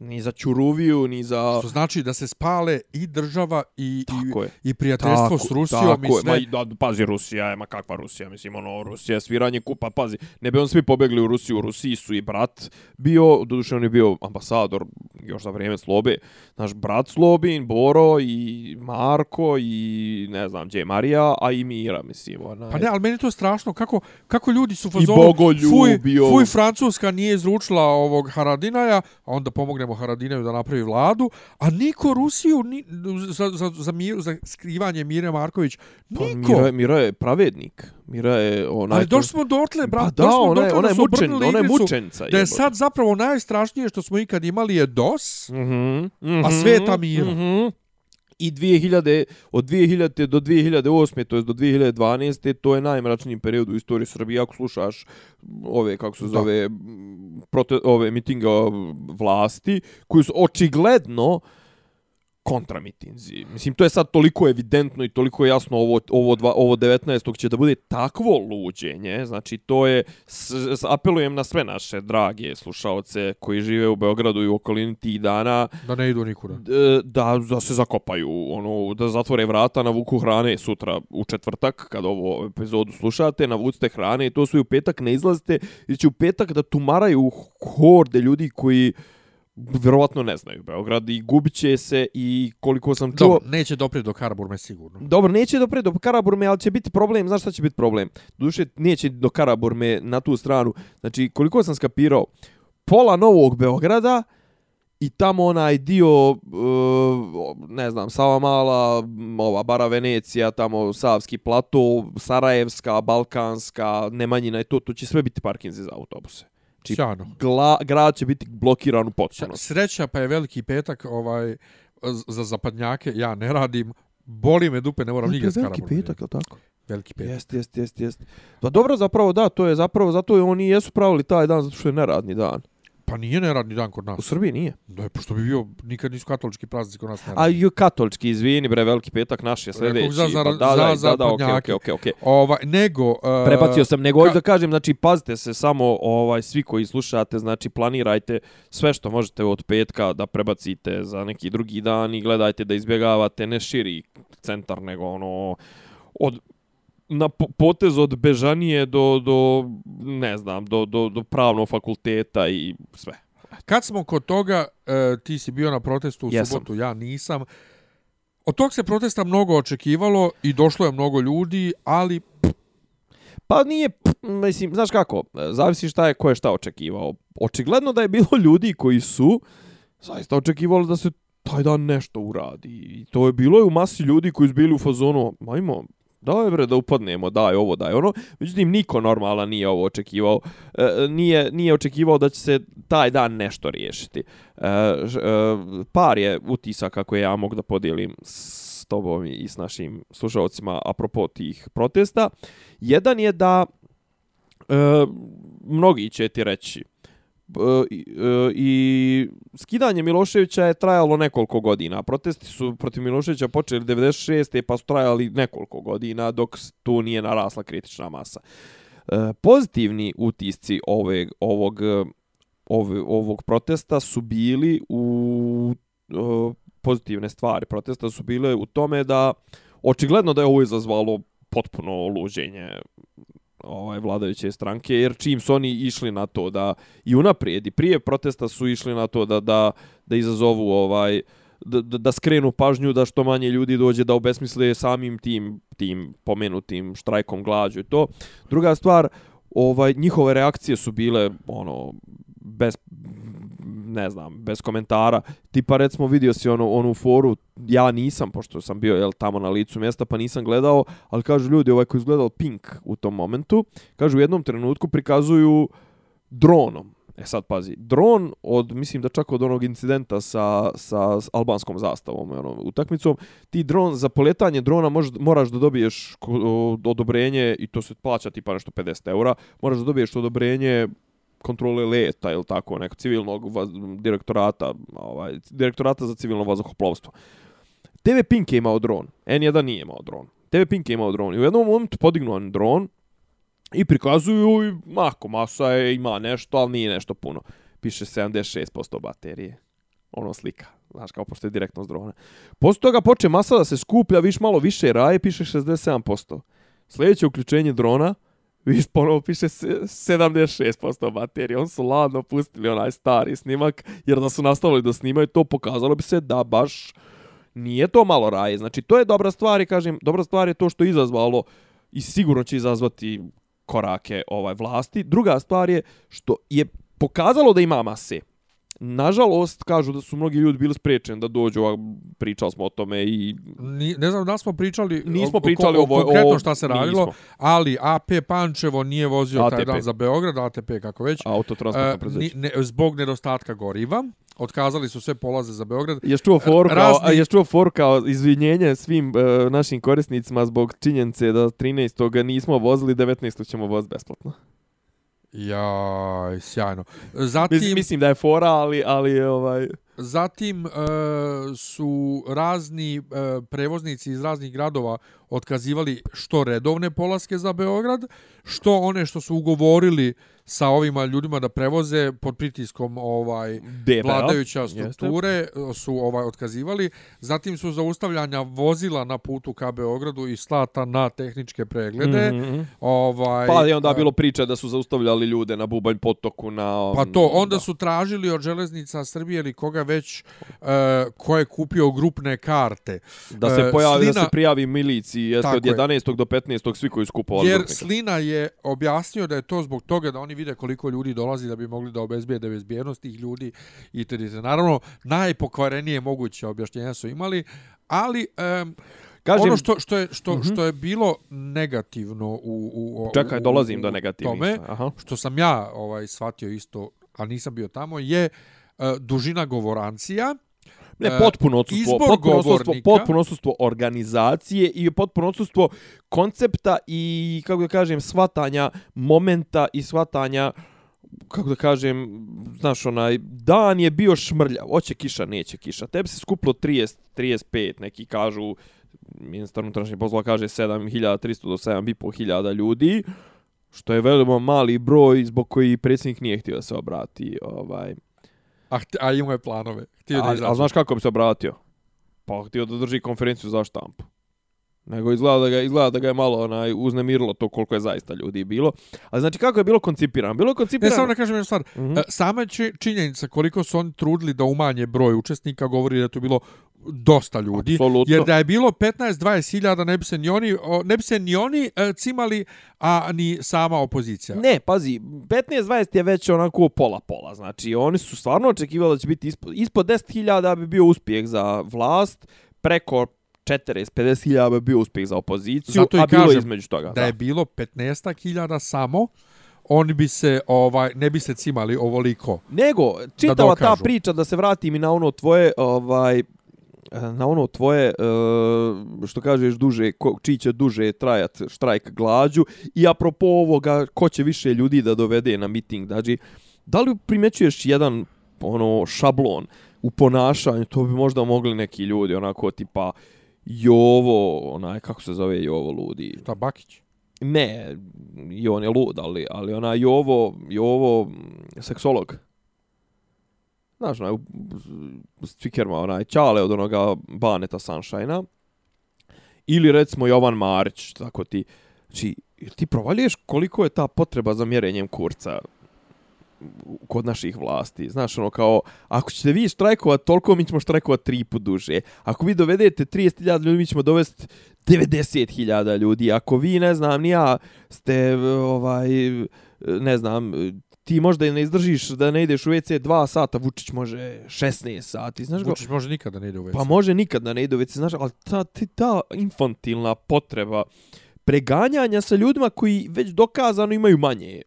Ni za Čuruviju, ni za... Što znači da se spale i država i, Tako je. i, i prijateljstvo s Rusijom i tako sve. Je. Ma, i da, pazi, Rusija je, ma kakva Rusija, mislim, ono, Rusija je sviranje kupa, pazi, ne bi on svi pobegli u Rusiju, u Rusiji su i brat bio, doduše on je bio ambasador još za vrijeme Slobe, naš brat Slobin, Boro i Marko i ne znam, gdje je Marija, a i Mira, mislim, onaj. Pa ne, ali meni je to strašno. Kako, kako ljudi su u I bogoljubio. fuj, fuj, Francuska nije izručila ovog Haradinaja, a onda pomognemo Haradinaju da napravi vladu, a niko Rusiju ni, za, za, za, mir, za skrivanje Mire Marković, Pa niko. Mira, je- Mira je pravednik. Mira je onaj... ali došli smo dotle, brat, Pa da, došli smo ona dotle ona da je su mučen, ona je mučenica. Da je sad zapravo najstrašnije što smo ikad imali je DOS, Mhm, mhm, A sveta mira. mhm. I 2000, od 2000 do 2008. to je do 2012. to je najmračniji period u istoriji Srbije. Ako slušaš ove, kako se zove, prote, ove mitinga vlasti, koji su očigledno kontramitinzi. Mislim, to je sad toliko evidentno i toliko jasno ovo, ovo, dva, ovo 19. će da bude takvo luđenje. Znači, to je, s, s, apelujem na sve naše drage slušalce koji žive u Beogradu i u okolini tih dana, da ne idu nikuda. d- da, da se zakopaju, ono, da zatvore vrata, navuku hrane sutra u četvrtak, kad ovo epizodu slušate, navucite hrane i to su i u petak ne izlazite, jer će u petak da tumaraju horde ljudi koji vjerovatno ne znaju Beograd i gubit će se i koliko sam čuo... Dobro, neće doprijeti do Karaburme sigurno. Dobro, neće doprijeti do Karaburme, ali će biti problem, znaš šta će biti problem? Duše, neće do Karaburme na tu stranu. Znači, koliko sam skapirao, pola Novog Beograda i tamo onaj dio, uh, ne znam, Sava Mala, ova Bara Venecija, tamo Savski plato, Sarajevska, Balkanska, Nemanjina i to, to će sve biti parkinzi za autobuse. Znači, Sjajno. gla, grad će biti blokiran u potpunosti. Sreća pa je veliki petak ovaj za zapadnjake, ja ne radim, boli me dupe, ne moram nigdje s Veliki petak, je tako? Veliki petak. Jest, jest, jest, jest. Pa dobro, zapravo da, to je zapravo, zato i oni jesu pravili taj dan, zato što je neradni dan. Pa nije neradni dan kod U nas. Srbiji nije. Da je, pošto bi bio, nikad nisu katolički praznici kod nas A neradni. ju katolički, izvini bre, veliki petak naš je sljedeći. za- za- Pa da, da, za da, da, okej, okej, okej. Ovaj, nego... Uh, Prebacio sam, nego ka- da kažem, znači, pazite se samo, ovaj, svi koji slušate, znači, planirajte sve što možete od petka da prebacite za neki drugi dan i gledajte da izbjegavate ne širi centar, nego ono, od, na po- potez od Bežanije do, do ne znam, do, do, do pravnog fakulteta i sve. Kad smo kod toga, e, ti si bio na protestu u Jesam. subotu, ja nisam. Od tog se protesta mnogo očekivalo i došlo je mnogo ljudi, ali Pa nije, mislim, znaš kako, zavisi šta je, ko je šta očekivao. Očigledno da je bilo ljudi koji su zaista očekivali da se taj dan nešto uradi. I to je bilo je u masi ljudi koji su bili u fazonu, majmo, daj bre da upadnemo, daj ovo, daj ono. Međutim, niko normalan nije ovo očekivao. E, nije, nije očekivao da će se taj dan nešto riješiti. E, ž- e, par je utisaka koje ja mogu da podijelim s tobom i s našim slušalcima apropo tih protesta. Jedan je da e, mnogi će ti reći E, i, e, i skidanje Miloševića je trajalo nekoliko godina. Protesti su protiv Miloševića počeli 96. pa su trajali nekoliko godina dok tu nije narasla kritična masa. E, pozitivni utisci ove, ovog, ove, ovog protesta su bili u pozitivne stvari. Protesta su bile u tome da očigledno da je ovo izazvalo potpuno luđenje ovaj vladajuće stranke jer čim su oni išli na to da i unaprijed i prije protesta su išli na to da da da izazovu ovaj da, da, da skrenu pažnju da što manje ljudi dođe da obesmisle samim tim tim pomenutim štrajkom glađu i to. Druga stvar ovaj njihove reakcije su bile ono bez ne znam, bez komentara. Tipa recimo vidio si ono, onu foru, ja nisam, pošto sam bio jel, tamo na licu mjesta, pa nisam gledao, ali kažu ljudi, ovaj koji izgledao Pink u tom momentu, kažu u jednom trenutku prikazuju dronom. E sad pazi, dron od, mislim da čak od onog incidenta sa, sa albanskom zastavom, ono, utakmicom, ti dron, za poletanje drona mož, moraš da dobiješ odobrenje, i to se plaća tipa nešto 50 eura, moraš da dobiješ odobrenje kontrole leta ili tako, neko civilnog vaz, direktorata, ovaj, direktorata za civilno vazduhoplovstvo. TV Pink je imao dron, N1 nije imao dron. TV Pink je imao dron i u jednom momentu podignu on dron i prikazuju, i, mako, masa je, ima nešto, ali nije nešto puno. Piše 76% baterije. Ono slika. Znaš, kao pošto je direktno s drona. Posle toga poče masa da se skuplja, viš malo više raje, piše 67%. Sljedeće uključenje drona, viš ponovo piše 76% baterije. On su ladno pustili onaj stari snimak, jer da su nastavili da snimaju to, pokazalo bi se da baš nije to malo raje. Znači, to je dobra stvar i kažem, dobra stvar je to što je izazvalo i sigurno će izazvati korake ovaj vlasti. Druga stvar je što je pokazalo da ima mase. Nažalost, kažu da su mnogi ljudi bili spriječeni da dođu, a pričali smo o tome i Ni, ne znam da smo pričali Nismo o, pričali o, ovo- konkretno o- šta se nismo. radilo, ali AP Pančevo nije vozio taj ATP. dan za Beograd, ATP kako već, autotransportno e, preduzeće. ni- ne, zbog nedostatka goriva. Otkazali su sve polaze za Beograd. Ješ čuo foru kao, razni- ješ čuo foru kao izvinjenje svim uh, našim korisnicima zbog činjenice da 13. nismo vozili, 19. ćemo voziti besplatno. Jaj, sjajno. Zatim, Mislim, mislim da je fora, ali, ali ovaj... zatim e, su razni e, prevoznici iz raznih gradova otkazivali što redovne polaske za Beograd, što one što su ugovorili sa ovima ljudima da prevoze pod pritiskom ovaj vladajuća jeste. strukture su ovaj otkazivali. Zatim su zaustavljanja vozila na putu ka Beogradu i slata na tehničke preglede. Mhm, mhm. Ovaj Pa je onda e, bilo priče da su zaustavljali ljude na Bubanj potoku, na... Pa to, onda da. su tražili od železnica Srbije ili koga već uh, ko je kupio grupne karte. Da se E, pojavi, da Slina- se prijavi miliciji, jeste Tako od je. 11. do 15. svi koji su kupovali Jer grupnike. Slina je objasnio da je to zbog toga da oni vide koliko ljudi dolazi da bi mogli da obezbijede bezbjednost tih ljudi i td. Naravno, najpokvarenije moguće objašnjenja su imali, ali um, Kažem, ono što, što, je, što, Mhm. što je bilo negativno u, u, u Čekaj, u- dolazim u do negativnih. tome, Aha. što sam ja ovaj shvatio isto, a nisam bio tamo, je uh, dužina govorancija. Ne, E, potpuno odsustvo, izbor potpuno odsustvo, potpuno odsustvo organizacije i potpuno odsustvo koncepta i, kako da kažem, svatanja momenta i svatanja kako da kažem, znaš, onaj, dan je bio šmrljav, hoće kiša, neće kiša. Tebi se skuplo 30, 35, neki kažu, ministar unutrašnjih poslova kaže 7300 do 7500 ljudi, što je veoma mali broj zbog koji predsjednik nije htio da se obrati ovaj, A, a imao je planove. Htio da A, izađe. a znaš kako bi se obratio? Pa htio da drži konferenciju za štampu. Nego izgleda da ga, izgleda da ga je malo onaj, uznemirilo to koliko je zaista ljudi bilo. Ali znači kako je bilo koncipirano? Bilo je koncipirano... samo da kažem jednu stvar. Mhm. E, Sama či, činjenica koliko su oni trudili da umanje broj učesnika govori da to bilo dosta ljudi. Apsolutno. Jer da je bilo 15-20 hiljada ne bi se ni oni, ne bi se ni oni e, cimali, a ni sama opozicija. Ne, pazi, 15-20 je već onako pola-pola. Znači, oni su stvarno očekivali da će biti ispod, ispod 10.000 bi bio uspjeh za vlast, preko 40-50.000 bi bio uspjeh za opoziciju, Zato i a bilo kažem između toga. Da je bilo 15 hiljada samo, oni bi se ovaj ne bi se cimali ovoliko. Nego, čitava ta priča, da se vratim i na ono tvoje, ovaj, na ono tvoje, e, što kažeš, duže, ko, čiji će duže trajat štrajk glađu i apropo ovoga, ko će više ljudi da dovede na miting, znači, da li primećuješ jedan ono šablon u ponašanju, to bi možda mogli neki ljudi, onako tipa Jovo, onaj, kako se zove Jovo ludi? Ta Bakić. Ne, i on je lud, ali, ali ona Jovo, Jovo, mm, seksolog. Znaš, onaj, u Cvikerma, onaj, Ćale od onoga Baneta Sunshine-a. Ili recimo Jovan Marić, tako ti. Znači, ti provaljuješ koliko je ta potreba za mjerenjem kurca kod naših vlasti. Znaš, ono kao, ako ćete vi štrajkovat toliko, mi ćemo štrajkovat tri put duže. Ako vi dovedete 30.000 ljudi, mi ćemo dovesti 90.000 ljudi. Ako vi, ne znam, ni ja, ste, ovaj, ne znam, ti možda i ne izdržiš da ne ideš u WC 2 sata, Vučić može 16 sati. Znaš go, Vučić može nikada ne ide u WC. Pa može nikad da ne ide u WC, znaš, ali ta, ta infantilna potreba preganjanja sa ljudima koji već dokazano imaju manje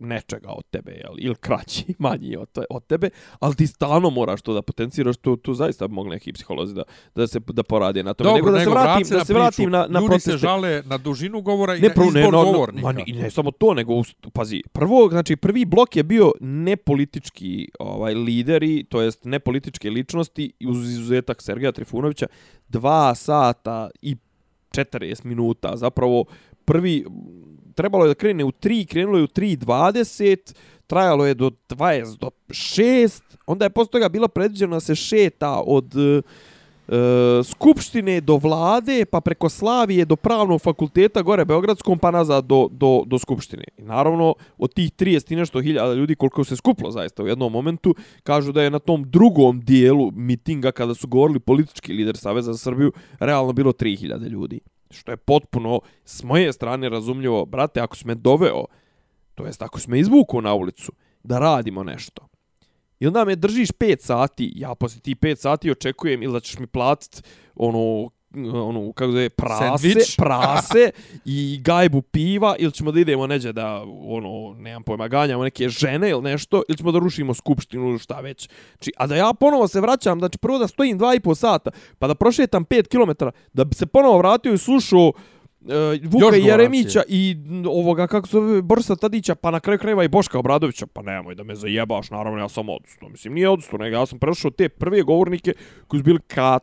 nečega od tebe, jel, ili kraći, manji od, te- od tebe, ali ti stalno moraš to da potenciraš, to, to zaista bi mogli neki psiholozi da, da se da porade na tome. Dobro, nego da se vratim, vrati da se vratim na, na Ljudi proteste. se žale na dužinu govora i Ne, na prvo, izbor ne, no, govornika. ma, ni- ne samo to, nego, pazi, prvo, znači, prvi blok je bio nepolitički ovaj, lideri, to jest nepolitičke ličnosti, uz izuzetak Sergeja Trifunovića, dva sata i 40 minuta, zapravo, prvi, trebalo je da krene u 3, krenulo je u 3.20, trajalo je do 20, do 6, onda je posle toga bilo predviđeno da se šeta od e, e, skupštine do vlade, pa preko Slavije do pravnog fakulteta gore Beogradskom, pa nazad do, do, do skupštine. I naravno, od tih 30 i nešto hiljada ljudi koliko se skuplo zaista u jednom momentu, kažu da je na tom drugom dijelu mitinga, kada su govorili politički lider Saveza za Srbiju, realno bilo 3000 ljudi. Što je potpuno, s moje strane, razumljivo, brate, ako sme doveo, to jest ako sme me izvukao na ulicu, da radimo nešto. I onda me držiš 5 sati, ja posle ti 5 sati očekujem ili da ćeš mi platit ono ono kako zove prase Sandvič. prase i gajbu piva ili ćemo da idemo neđe da ono nemam pojma ganjamo neke žene ili nešto ili ćemo da rušimo skupštinu ili šta već znači a da ja ponovo se vraćam znači prvo da stojim 2,5 sata pa da prošetam 5 km da bi se ponovo vratio i slušao Uh, Vuka govoracije. Jeremića i ovoga, kako se zove, Borisa Tadića, pa na kraju krajeva i Boška Obradovića, pa nemoj da me zajebaš, naravno ja sam odustao. Mislim, nije odustao, nego ja sam prešao te prve govornike koji su bili kat...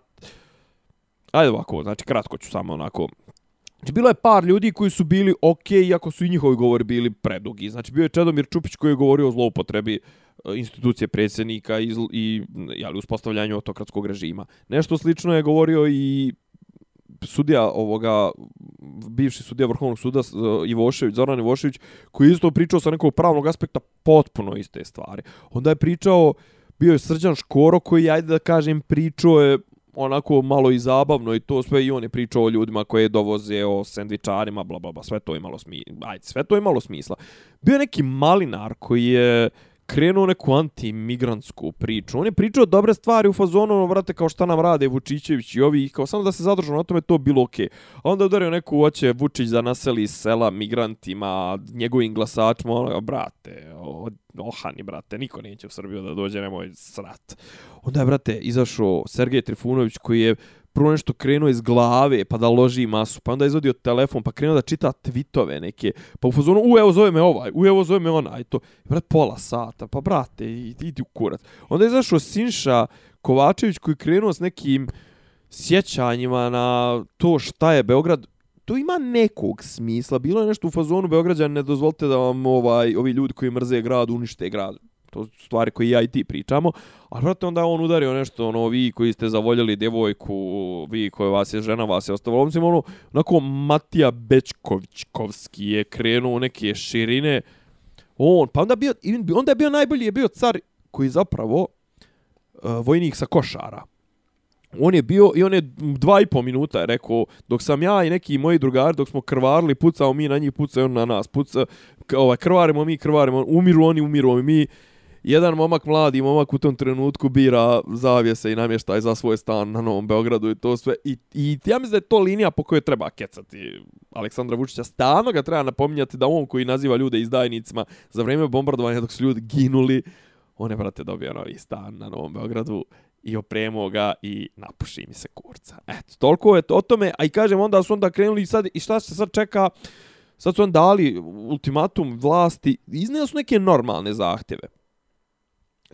Ajde ovako, znači kratko ću samo onako Znači, bilo je par ljudi koji su bili ok, iako su i njihovi govori bili predugi. Znači, bio je Čedomir Čupić koji je govorio o zloupotrebi e, institucije predsjednika i, i jeli, uspostavljanju autokratskog režima. Nešto slično je govorio i sudija ovoga, bivši sudija Vrhovnog suda e, Ivošević, Zoran Ivošević, koji je isto pričao sa nekog pravnog aspekta potpuno iste stvari. Onda je pričao, bio je Srđan Škoro koji, ajde da kažem, pričao je onako malo i zabavno i to sve i on je pričao o ljudima koje dovoze o sendvičarima, bla, bla, bla, sve to je imalo smisla. Ajde, sve to je imalo smisla. Bio je neki malinar koji je krenuo neku antimigrantsku priču. On je pričao dobre stvari u fazonu, ono, brate, kao šta nam rade Vučićević i ovi, kao samo da se zadržu na tome, to bilo okej. Okay. A onda udario neku, hoće Vučić da naseli sela migrantima, njegovim glasačima, ono, brate, ohani, brate, niko neće u Srbiju da dođe, nemoj srat. Onda je, brate, izašao Sergej Trifunović koji je prvo nešto krenuo iz glave, pa da loži masu, pa onda je izvodio telefon, pa krenuo da čita tvitove neke, pa u fazonu, u evo zove me ovaj, u evo zove me onaj, to, brat, pola sata, pa brate, idi u kurac. Onda je izašao Sinša Kovačević koji krenuo s nekim sjećanjima na to šta je Beograd, to ima nekog smisla. Bilo je nešto u fazonu Beograđan, ne dozvolite da vam ovaj, ovi ljudi koji mrze grad unište grad. To su stvari koje ja i ti pričamo. A brate, onda on udario nešto, ono, vi koji ste zavoljeli djevojku, vi koji vas je žena, vas je ostavila. Mislim, ono, onako Matija Bečkovićkovski je krenuo neke širine. On, pa onda, bio, onda je bio najbolji, je bio car koji zapravo uh, vojnik sa košara. On je bio, i on je dva i po minuta je rekao, dok sam ja i neki moji drugari, dok smo krvarili, pucao mi na njih, pucao on na nas, puca, ovaj, krvarimo mi, krvarimo, umiru oni, umiru mi. Jedan momak, mladi momak u tom trenutku bira zavjese i namještaj za svoj stan na Novom Beogradu i to sve. I, i ja mislim da je to linija po kojoj treba kecati Aleksandra Vučića. Stano ga treba napominjati da on koji naziva ljude izdajnicima za vrijeme bombardovanja dok su ljudi ginuli, on je, brate, dobio novi stan na Novom Beogradu i opremo ga i napuši mi se kurca. Eto, toliko je to o tome, a i kažem, onda su onda krenuli i sad, i šta se sad čeka, sad su on dali ultimatum vlasti, iznijeli su neke normalne zahtjeve.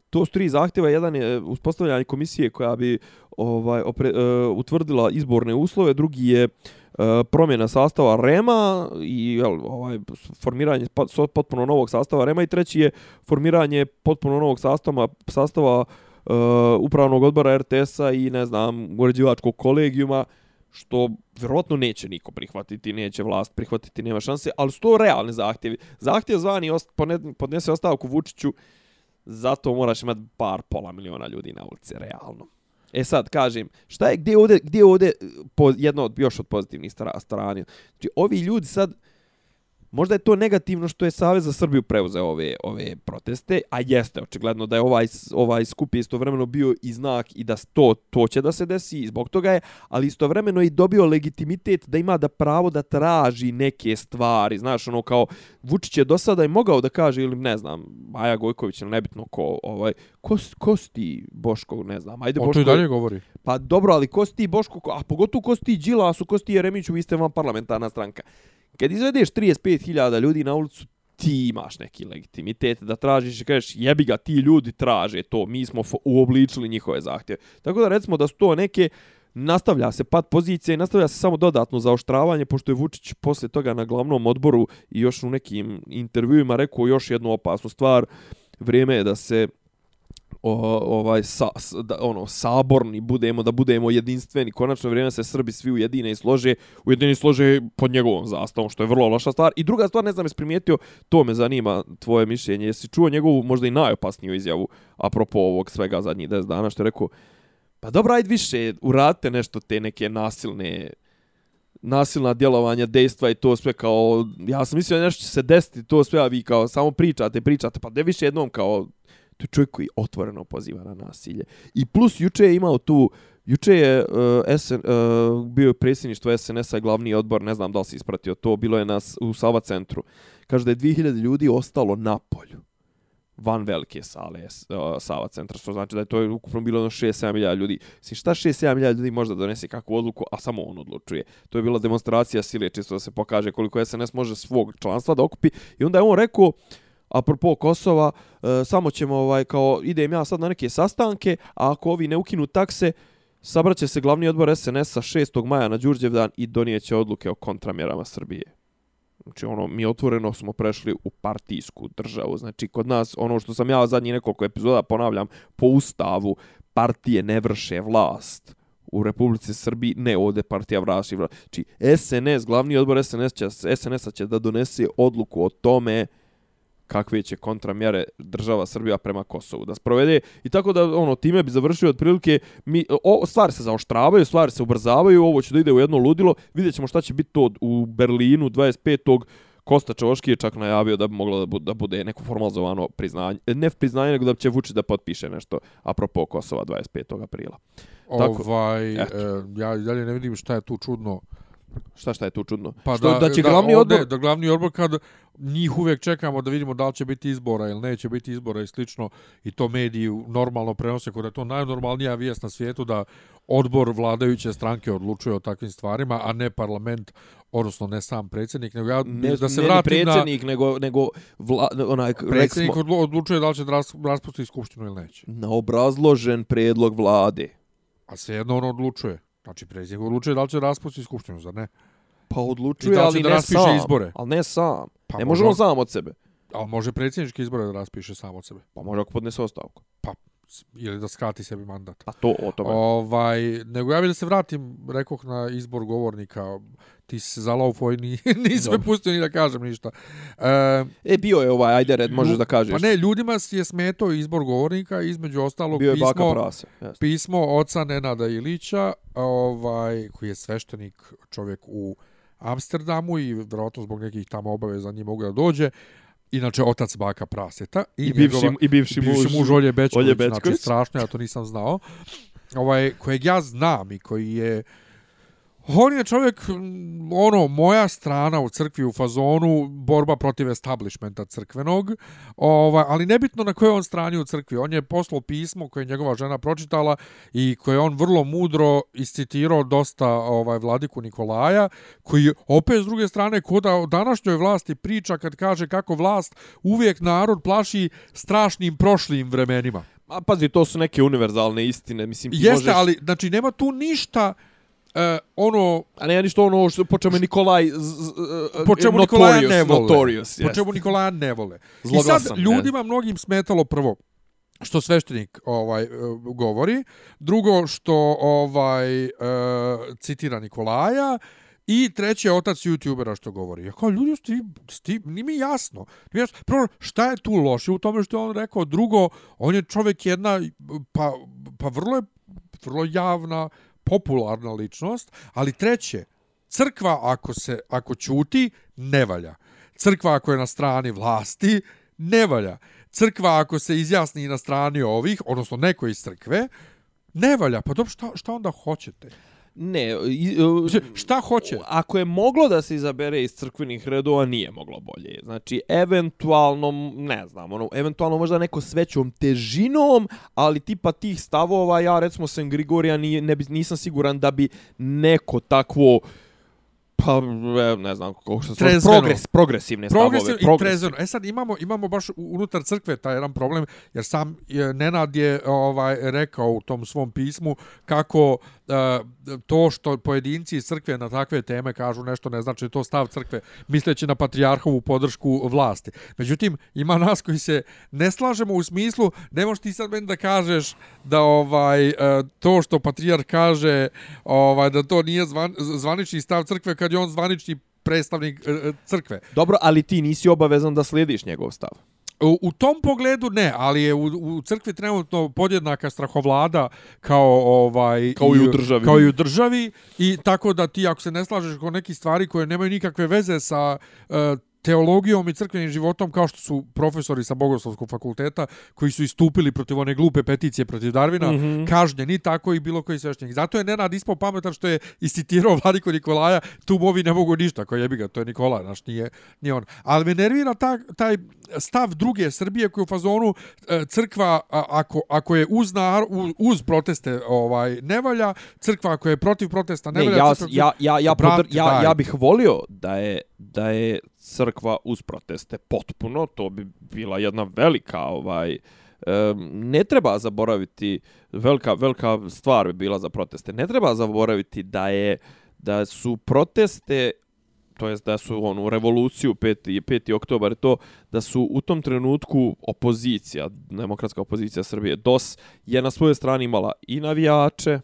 To su tri zahtjeva, jedan je e, uspostavljanje komisije koja bi ovaj opre, uh, utvrdila izborne uslove, drugi je uh, promjena sastava REMA i jel, ovaj formiranje pa, potpuno novog sastava REMA. I treći je formiranje potpuno novog sastava sastava uh, upravnog odbora RTS-a i ne znam uređivačkog kolegijuma što vjerovatno neće niko prihvatiti, neće vlast prihvatiti, nema šanse, ali su to realne zahtjevi. Zahtjev zvani ost, podnese ostavku Vučiću, zato moraš imati par pola miliona ljudi na ulici, realno. E sad, kažem, šta je, gdje ovdje, gdje ovdje eh, po, jedno od, još od pozitivnih strana? Znači, ovi ljudi sad, možda je to negativno što je Savez za Srbiju preuzeo ove ove proteste, a jeste očigledno da je ovaj ovaj skup istovremeno bio i znak i da to to će da se desi i zbog toga je, ali istovremeno i dobio legitimitet da ima da pravo da traži neke stvari, znaš, ono kao Vučić je do sada i mogao da kaže ili ne znam, Maja Gojković ili nebitno ko ovaj ko, ko ti Boško, ne znam, ajde O to Boško. i dalje govori. Pa dobro, ali ko si ti Boško, ko- a pogotovo ko si ti Đilasu, ko si ti Jeremiću, vi ste vam parlamentarna stranka. Kad izvedeš 35.000 ljudi na ulicu, ti imaš neki legitimitet da tražiš i kažeš jebi ga, ti ljudi traže to, mi smo uobličili njihove zahtjeve. Tako da recimo da su to neke nastavlja se pad pozicije i nastavlja se samo dodatno zaoštravanje, pošto je Vučić posle toga na glavnom odboru i još u nekim intervjuima rekao još jednu opasnu stvar, vrijeme je da se o, ovaj sa, da, ono saborni budemo da budemo jedinstveni. Konačno vrijeme se Srbi svi ujedine i slože ujedine i slože pod njegovom zastavom što je vrlo loša stvar. I druga stvar ne znam jesi primijetio to me zanima tvoje mišljenje. Jesi čuo njegovu možda i najopasniju izjavu apropo ovog svega zadnjih 10 dana što je rekao pa dobro ajde više uradite nešto te neke nasilne nasilna djelovanja, dejstva i to sve kao, ja sam mislio nešto će se desiti, to sve, a vi kao samo pričate, pričate, pa da više jednom kao, to je čovjek koji otvoreno poziva na nasilje. I plus juče je imao tu, juče je eh, uh, SN, uh, eh, bio predsjedništvo SNS-a i glavni odbor, ne znam da li si ispratio to, bilo je nas u Sava centru. Kaže da je 2000 ljudi ostalo na polju van velike sale uh, Sava centra, što znači da je to ukupno bilo ono 6-7 milijada ljudi. Mislim, šta 6-7 milijada ljudi može da donese kakvu odluku, a samo on odlučuje. To je bila demonstracija sile, čisto da se pokaže koliko SNS može svog članstva da okupi. I onda je on rekao, apropo Kosova, e, samo ćemo, ovaj, kao, idem ja sad na neke sastanke, a ako ovi ne ukinu takse, Sabraće se glavni odbor SNS-a 6. maja na Đurđevdan i donijeće odluke o kontramjerama Srbije. Znači, ono, mi otvoreno smo prešli u partijsku državu. Znači, kod nas, ono što sam ja zadnji nekoliko epizoda ponavljam, po ustavu partije ne vrše vlast u Republici Srbiji, ne ovde partija vrši vlast. Znači, SNS, glavni odbor SNS će, SNS će da donese odluku o tome kakve će kontramjere država Srbija prema Kosovu da sprovede i tako da ono time bi završio otprilike mi o, stvari se zaoštravaju, stvari se ubrzavaju, ovo će da ide u jedno ludilo. Vidjećemo šta će biti to u Berlinu 25. Kosta Čoški je čak najavio da bi moglo da bude, da bude neko formalizovano priznanje, ne priznanje, nego da će Vučić da potpiše nešto apropo Kosova 25. aprila. Tako, ovaj, e, ja dalje ne vidim šta je tu čudno Šta šta je tu čudno? Pa što, da, da će da, glavni odbor... Da glavni odbor kad njih uvijek čekamo da vidimo da li će biti izbora ili neće biti izbora i slično i to mediji normalno prenose kod je to najnormalnija vijest na svijetu da odbor vladajuće stranke odlučuje o takvim stvarima, a ne parlament, odnosno ne sam predsjednik, nego ja ne, da se ne vratim na... predsjednik, nego, nego vla, onaj, predsjednik smo, odlučuje da li će raspustiti skupštinu ili neće. Na obrazložen prijedlog vlade. A svejedno on odlučuje. Znači, predsjednik odlučuje da li će raspustiti skupštinu, zar ne? Pa odlučuje, ali da ne sam. Izbore. Ali ne sam. Pa ne možemo sam od sebe. Ali može predsjednički izbore da raspiše sam od sebe. Pa može ako podnese ostavku. Pa, ili da skrati sebi mandat. A to o tome. Ovaj, nego ja bih da se vratim, rekoh na izbor govornika, ti se zalaufo i ni, nisi me pustio ni da kažem ništa. E, e bio je ovaj, ajde red, možeš da kažeš. Pa ne, ljudima je smetao izbor govornika, između ostalog bio je pismo, baka prase, pismo oca Nenada Ilića, ovaj, koji je sveštenik čovjek u Amsterdamu i vjerojatno zbog nekih tamo obaveza njih mogu da dođe. Inače, otac baka praseta. I, I, bivši, njegova, i bivši, bivši muž, muž Olje Bečković. Olje Bečković. Znači, strašno, ja to nisam znao. Ovaj, kojeg ja znam i koji je... On je čovjek, ono, moja strana u crkvi u fazonu, borba protiv establishmenta crkvenog, ovaj, ali nebitno na kojoj on strani u crkvi. On je poslao pismo koje je njegova žena pročitala i koje on vrlo mudro iscitirao dosta ovaj, vladiku Nikolaja, koji opet s druge strane koda o današnjoj vlasti priča kad kaže kako vlast uvijek narod plaši strašnim prošlim vremenima. A pazi, to su neke univerzalne istine. Mislim, ti Jeste, možeš... ali znači, nema tu ništa... Uh, ono a ne ništa ono što po čemu Nikolaj z, z, po čemu Nikolaja ne vole notorious, po čemu Nikolaja ne vole i sad ljudima je. mnogim smetalo prvo što sveštenik ovaj uh, govori drugo što ovaj uh, citira Nikolaja I treće otac youtubera što govori. Ja kao, ljudi, sti, sti, nije mi jasno. Nije jasno. Prvo, šta je tu loše u tome što je on rekao? Drugo, on je čovjek jedna, pa, pa vrlo je vrlo javna, popularna ličnost, ali treće, crkva ako se ako ćuti ne valja. Crkva ako je na strani vlasti ne valja. Crkva ako se izjasni na strani ovih, odnosno neko iz crkve, ne valja. Pa dobro, šta, šta onda hoćete? Ne, šta hoće? Ako je moglo da se izabere iz crkvenih redova, nije moglo bolje. Znači, eventualno, ne znam, ono, eventualno možda neko s većom težinom, ali tipa tih stavova, ja recimo sam Grigorija, nije, ne, nisam siguran da bi neko takvo pa ne znam kako što progres progresivne stavove progresiv i trezveno e sad imamo imamo baš unutar crkve taj jedan problem jer sam je, Nenad je ovaj rekao u tom svom pismu kako E, to što pojedinci iz crkve na takve teme kažu nešto ne znači to stav crkve misleći na patrijarhovu podršku vlasti. Međutim, ima nas koji se ne slažemo u smislu ne možeš ti sad meni da kažeš da ovaj e, to što patrijarh kaže ovaj da to nije zvan, zvanični stav crkve kad je on zvanični predstavnik e, crkve. Dobro, ali ti nisi obavezan da slijediš njegov stav. U, u tom pogledu ne, ali je u, u crkvi trenutno podjednaka strahovlada kao ovaj kao i u državi. Kao i u državi i tako da ti ako se ne slažeš kod nekih stvari koje nemaju nikakve veze sa uh, teologijom i crkvenim životom kao što su profesori sa Bogoslovskog fakulteta koji su istupili protiv one glupe peticije protiv Darvina, mm -hmm. kažnjeni tako i bilo koji sveštenik. Zato je Nenad ispao pametan što je iscitirao Vladiko Nikolaja, tu movi ne mogu ništa, koji je bi ga, to je Nikola, naš nije, nije on. Ali me nervira ta, taj stav druge Srbije koji u fazonu e, crkva ako, ako je uz, nar, uz proteste ovaj ne valja, crkva ako je protiv protesta ne, ne. Ja, crkva, ja, ja, ja, ja, ja, ja bih volio da je, da je crkva uz proteste potpuno, to bi bila jedna velika ovaj ne treba zaboraviti, velika, velika stvar bi bila za proteste, ne treba zaboraviti da je da su proteste to jest da su onu revoluciju 5. 5. oktobar to da su u tom trenutku opozicija, demokratska opozicija Srbije DOS je na svojoj strani imala i navijače,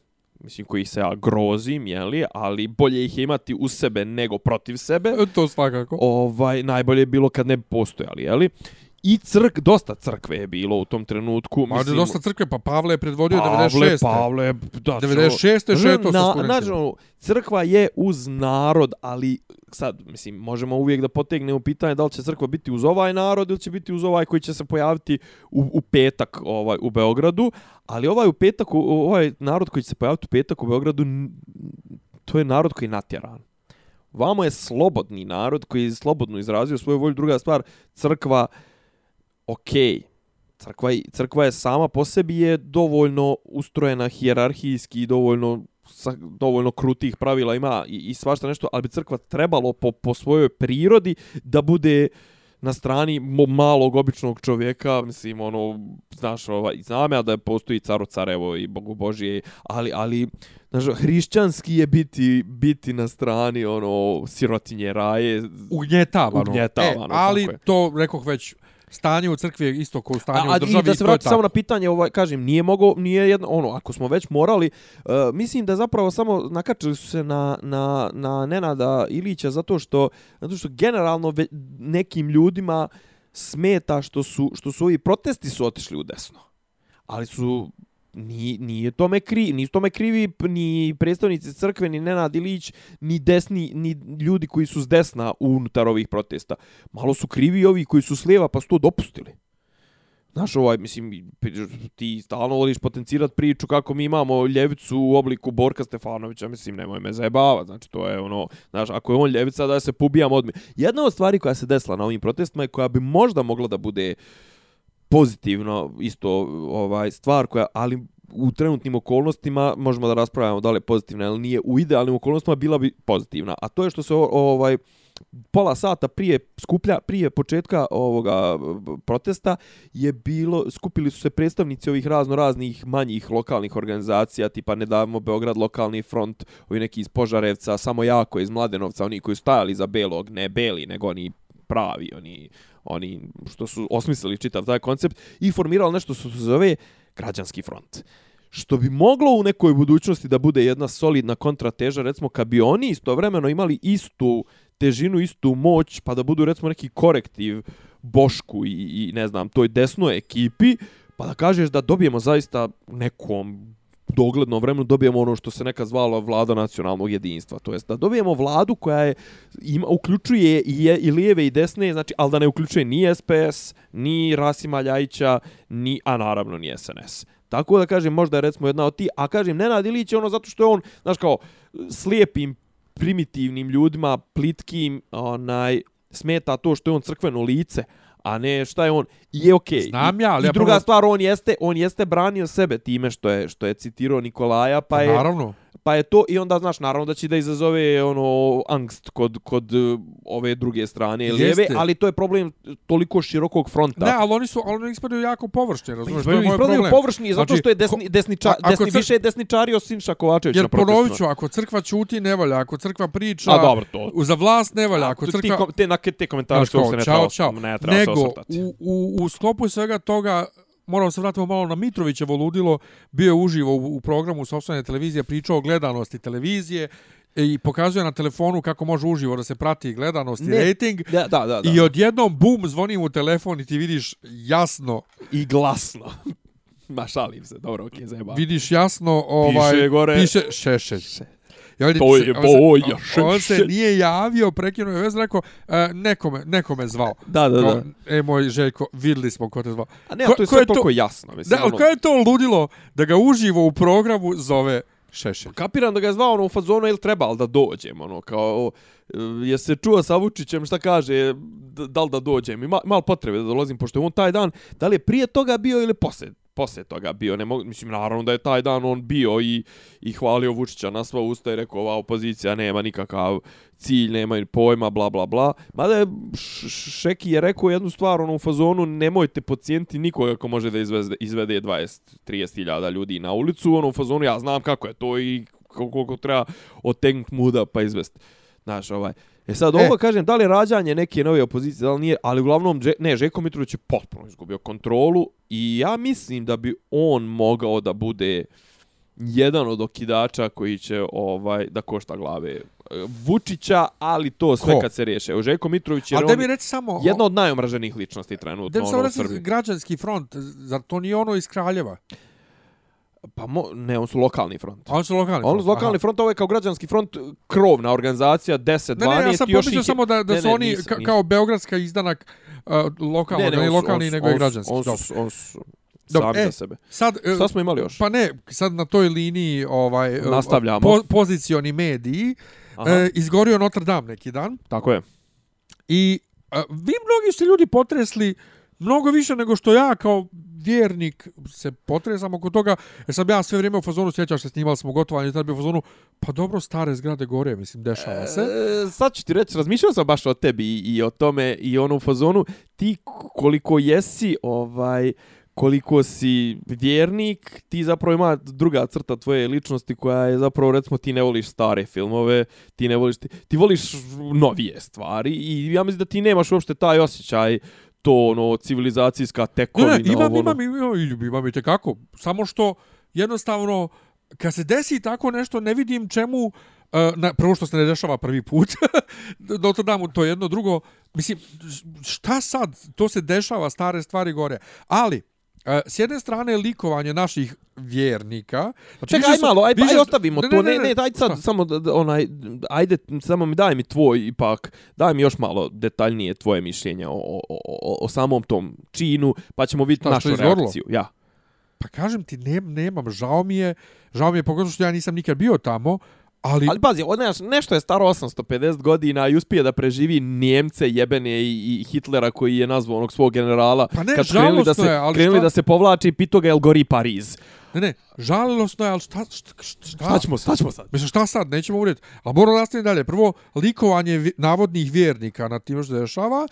mislim koji se ja grozim, je li, ali bolje ih je imati u sebe nego protiv sebe. To svakako. Ovaj najbolje je bilo kad ne bi postojali, je li? I crk, dosta crkve je bilo u tom trenutku. Ma, mislim, dosta crkve, pa Pavle je predvodio Pavle, 96. Pavle, da, 96. šeto sa studentima. Znači, crkva je uz narod, ali sad, mislim, možemo uvijek da potegnemo pitanje da li će crkva biti uz ovaj narod ili će biti uz ovaj koji će se pojaviti u, u petak ovaj u Beogradu, ali ovaj u petak, ovaj narod koji će se pojaviti u petak u Beogradu, to je narod koji je natjeran. Vamo je slobodni narod koji je slobodno izrazio svoju volju. Druga stvar, crkva, ok, crkva, crkva je sama po sebi je dovoljno ustrojena hijerarhijski i dovoljno sa dovoljno krutih pravila ima i, i svašta nešto, ali bi crkva trebalo po, po svojoj prirodi da bude na strani malog običnog čovjeka, mislim, ono, znaš, ovaj, znam ja da postoji caro carevo i bogu božije, ali, ali, znaš, hrišćanski je biti, biti na strani, ono, sirotinje raje. Ugnjetavano. Ugnjetavano, e, ali to, rekoh već, stanje u crkvi je isto kao stanje a, u državi. I da se vrati samo na pitanje, ovaj, kažem, nije mogo, nije jedno, ono, ako smo već morali, uh, mislim da zapravo samo nakačili su se na, na, na Nenada Ilića zato što, zato što generalno ve, nekim ljudima smeta što su, što su ovi protesti su otišli u desno. Ali su ni nije tome krivi, nisu tome krivi ni predstavnici crkve, ni Nenad Ilić, ni desni, ni ljudi koji su s desna unutar ovih protesta. Malo su krivi ovi koji su s lijeva pa su to dopustili. Znaš, ovaj, mislim, ti stalno voliš potencirat priču kako mi imamo ljevicu u obliku Borka Stefanovića, mislim, nemoj me zajebava, znači, to je ono, znaš, ako je on ljevica, da se pobijam odmi. Jedna od stvari koja se desila na ovim protestima je koja bi možda mogla da bude uh, pozitivno isto ovaj stvar koja ali u trenutnim okolnostima možemo da raspravljamo da li je pozitivna ili nije. U idealnim okolnostima bila bi pozitivna. A to je što se ovaj pola sata prije skuplja prije početka ovoga protesta je bilo skupili su se predstavnici ovih razno raznih manjih lokalnih organizacija tipa ne damo Beograd lokalni front ovi neki iz Požarevca samo jako iz Mladenovca oni koji su stajali za belog ne beli nego oni pravi oni oni što su osmislili čitav taj koncept i formirali nešto što se zove građanski front. Što bi moglo u nekoj budućnosti da bude jedna solidna kontrateža, recimo kad bi oni istovremeno imali istu težinu, istu moć, pa da budu recimo neki korektiv Bošku i, i ne znam, toj desnoj ekipi, pa da kažeš da dobijemo zaista nekom doglednom vremenu dobijemo ono što se neka zvalo vlada nacionalnog jedinstva. To jest da dobijemo vladu koja je, ima, uključuje i, je, i lijeve i desne, znači, ali da ne uključuje ni SPS, ni Rasima Ljajića, ni, a naravno ni SNS. Tako da kažem, možda je recimo jedna od ti, a kažem, Nenad Ilić je ono zato što je on, znaš kao, slijepim, primitivnim ljudima, plitkim, onaj, smeta to što je on crkveno lice, a ne šta je on i je okej. Okay. Znam ja, ali I, i druga prvo... stvar on jeste on jeste branio sebe time što je što je citirao Nikolaja pa, pa je Naravno pa je to i onda znaš naravno da će da izazove ono angst kod kod uh, ove druge strane lijeve ali to je problem toliko širokog fronta. Ne ali oni su ali oni ispadaju jako površni razumiješ pa, to je moj problem. površni zato znači, što je desni desniča, ko, desni cr... više desničari od Sinša Kovačević jer ponoviću ako crkva ćuti ne valja ako crkva priča a dobro to. za vlast ne valja ako crkva ti, te na te komentare što se ne čao, čao. ne treba nego u, u, u sklopu svega toga moramo se vratiti malo na Mitrovićevo ludilo, bio je uživo u, u programu sopstvene televizije, pričao o gledanosti televizije i pokazuje na telefonu kako može uživo da se prati gledanost i rating. Da, da, da, da. I odjednom, bum, zvoni u telefon i ti vidiš jasno. I glasno. Ma šalim se, dobro, okej, okay, zajeba. Vidiš jasno, ovaj, piše gore. Piše šešelj. Ja vidim, to je boja, on, se, on se nije javio, prekinuo je vez, rekao, e, nekome, nekome zvao. Da, da, da. E, moj Željko, videli smo ko te zvao. A ne, ko, to je sve toliko jasno. Mislim, da, ono... je to ludilo da ga uživo u programu zove Šešelj? Kapiram da ga je zvao ono u fazonu, ili treba da dođem, ono, kao, je se čuo sa Vučićem šta kaže, da li da dođem, ima, malo potrebe da dolazim, pošto je on taj dan, da li je prije toga bio ili poslije posle toga bio. Ne mogu, mislim, naravno da je taj dan on bio i, i hvalio Vučića na sva usta i rekao ova opozicija nema nikakav cilj, nema ni pojma, bla, bla, bla. Mada je Šeki je rekao jednu stvar ono, u fazonu, nemojte pacijenti nikoga ko može da izvede, izvede 20-30 hiljada ljudi na ulicu. Ono, u fazonu, ja znam kako je to i koliko treba otegnuti muda pa izvesti. Znaš, ovaj, E sad, ovo e. kažem, da li je rađanje neke nove opozicije, da li nije, ali uglavnom, ne, Žeko Mitrović je potpuno izgubio kontrolu i ja mislim da bi on mogao da bude jedan od okidača koji će ovaj da košta glave e, Vučića, ali to sve Ko? kad se riješe. U Žeko Mitrović je on reći samo, jedna od najomraženijih ličnosti trenutno. Da mi samo građanski front, zar to nije ono iz Kraljeva? Pa mo, ne, on su lokalni front. On su lokalni front. On su lokalni Aha. front, ovo je kao građanski front, krovna organizacija, 10, 12. Ne, ne, ja sam pomislio samo da, da ne, su ne, oni nisam, kao beogradska izdanak uh, lokalni, ne, ne, ne lokalni, on, nego on, i građanski. On, on, on su sami e, za sebe. Sad, uh, Šta smo imali još? Pa ne, sad na toj liniji ovaj, Nastavljamo. Po, pozicioni mediji, uh, izgorio Notre Dame neki dan. Tako je. I uh, vi mnogi ste ljudi potresli mnogo više nego što ja kao vjernik se potresam oko toga, jer sam ja sve vrijeme u fazonu, sjećaš se, snimali smo gotovanje, tad bi u fazonu, pa dobro, stare zgrade gore, mislim, dešava se. E, sad ću ti reći, razmišljao sam baš o tebi i, i o tome, i ono u fazonu, ti koliko jesi, ovaj, koliko si vjernik, ti zapravo ima druga crta tvoje ličnosti koja je zapravo, recimo, ti ne voliš stare filmove, ti ne voliš, ti, ti voliš novije stvari i ja mislim da ti nemaš uopšte taj osjećaj to ono civilizacijska tekovina ne, ne, imam, ovo, imam, imam, imam, imam i tekako. Samo što jednostavno kad se desi tako nešto ne vidim čemu uh, na, prvo što se ne dešava prvi put do to damo to jedno drugo. Mislim šta sad to se dešava stare stvari gore. Ali s jedne strane likovanje naših vjernika. Znači, Čekaj, aj malo, aj, više... aj ostavimo ne, to. Ne, ne, ne, daj sad, samo, onaj, ajde, samo mi daj mi tvoj, ipak, daj mi još malo detaljnije tvoje mišljenje o, o, o, o samom tom činu, pa ćemo vidjeti našu reakciju. Ja. Pa kažem ti, ne, nemam, žao mi je, žao mi je pogotovo što ja nisam nikad bio tamo, Ali, ali pazi, odnaš, nešto je staro 850 godina i uspije da preživi Njemce jebene i, i Hitlera koji je nazvao onog svog generala. Pa ne, kad krenuli da se, je, ali krenuli šta... da se povlači, pito ga, jel gori Pariz? Ne, ne, žalostno je, ali šta, šta, šta, šta ćemo, šta ćemo sad? Mislim, šta sad, nećemo uvijeti. Ali moramo nastaviti dalje. Prvo, likovanje navodnih vjernika na tim što se dešava.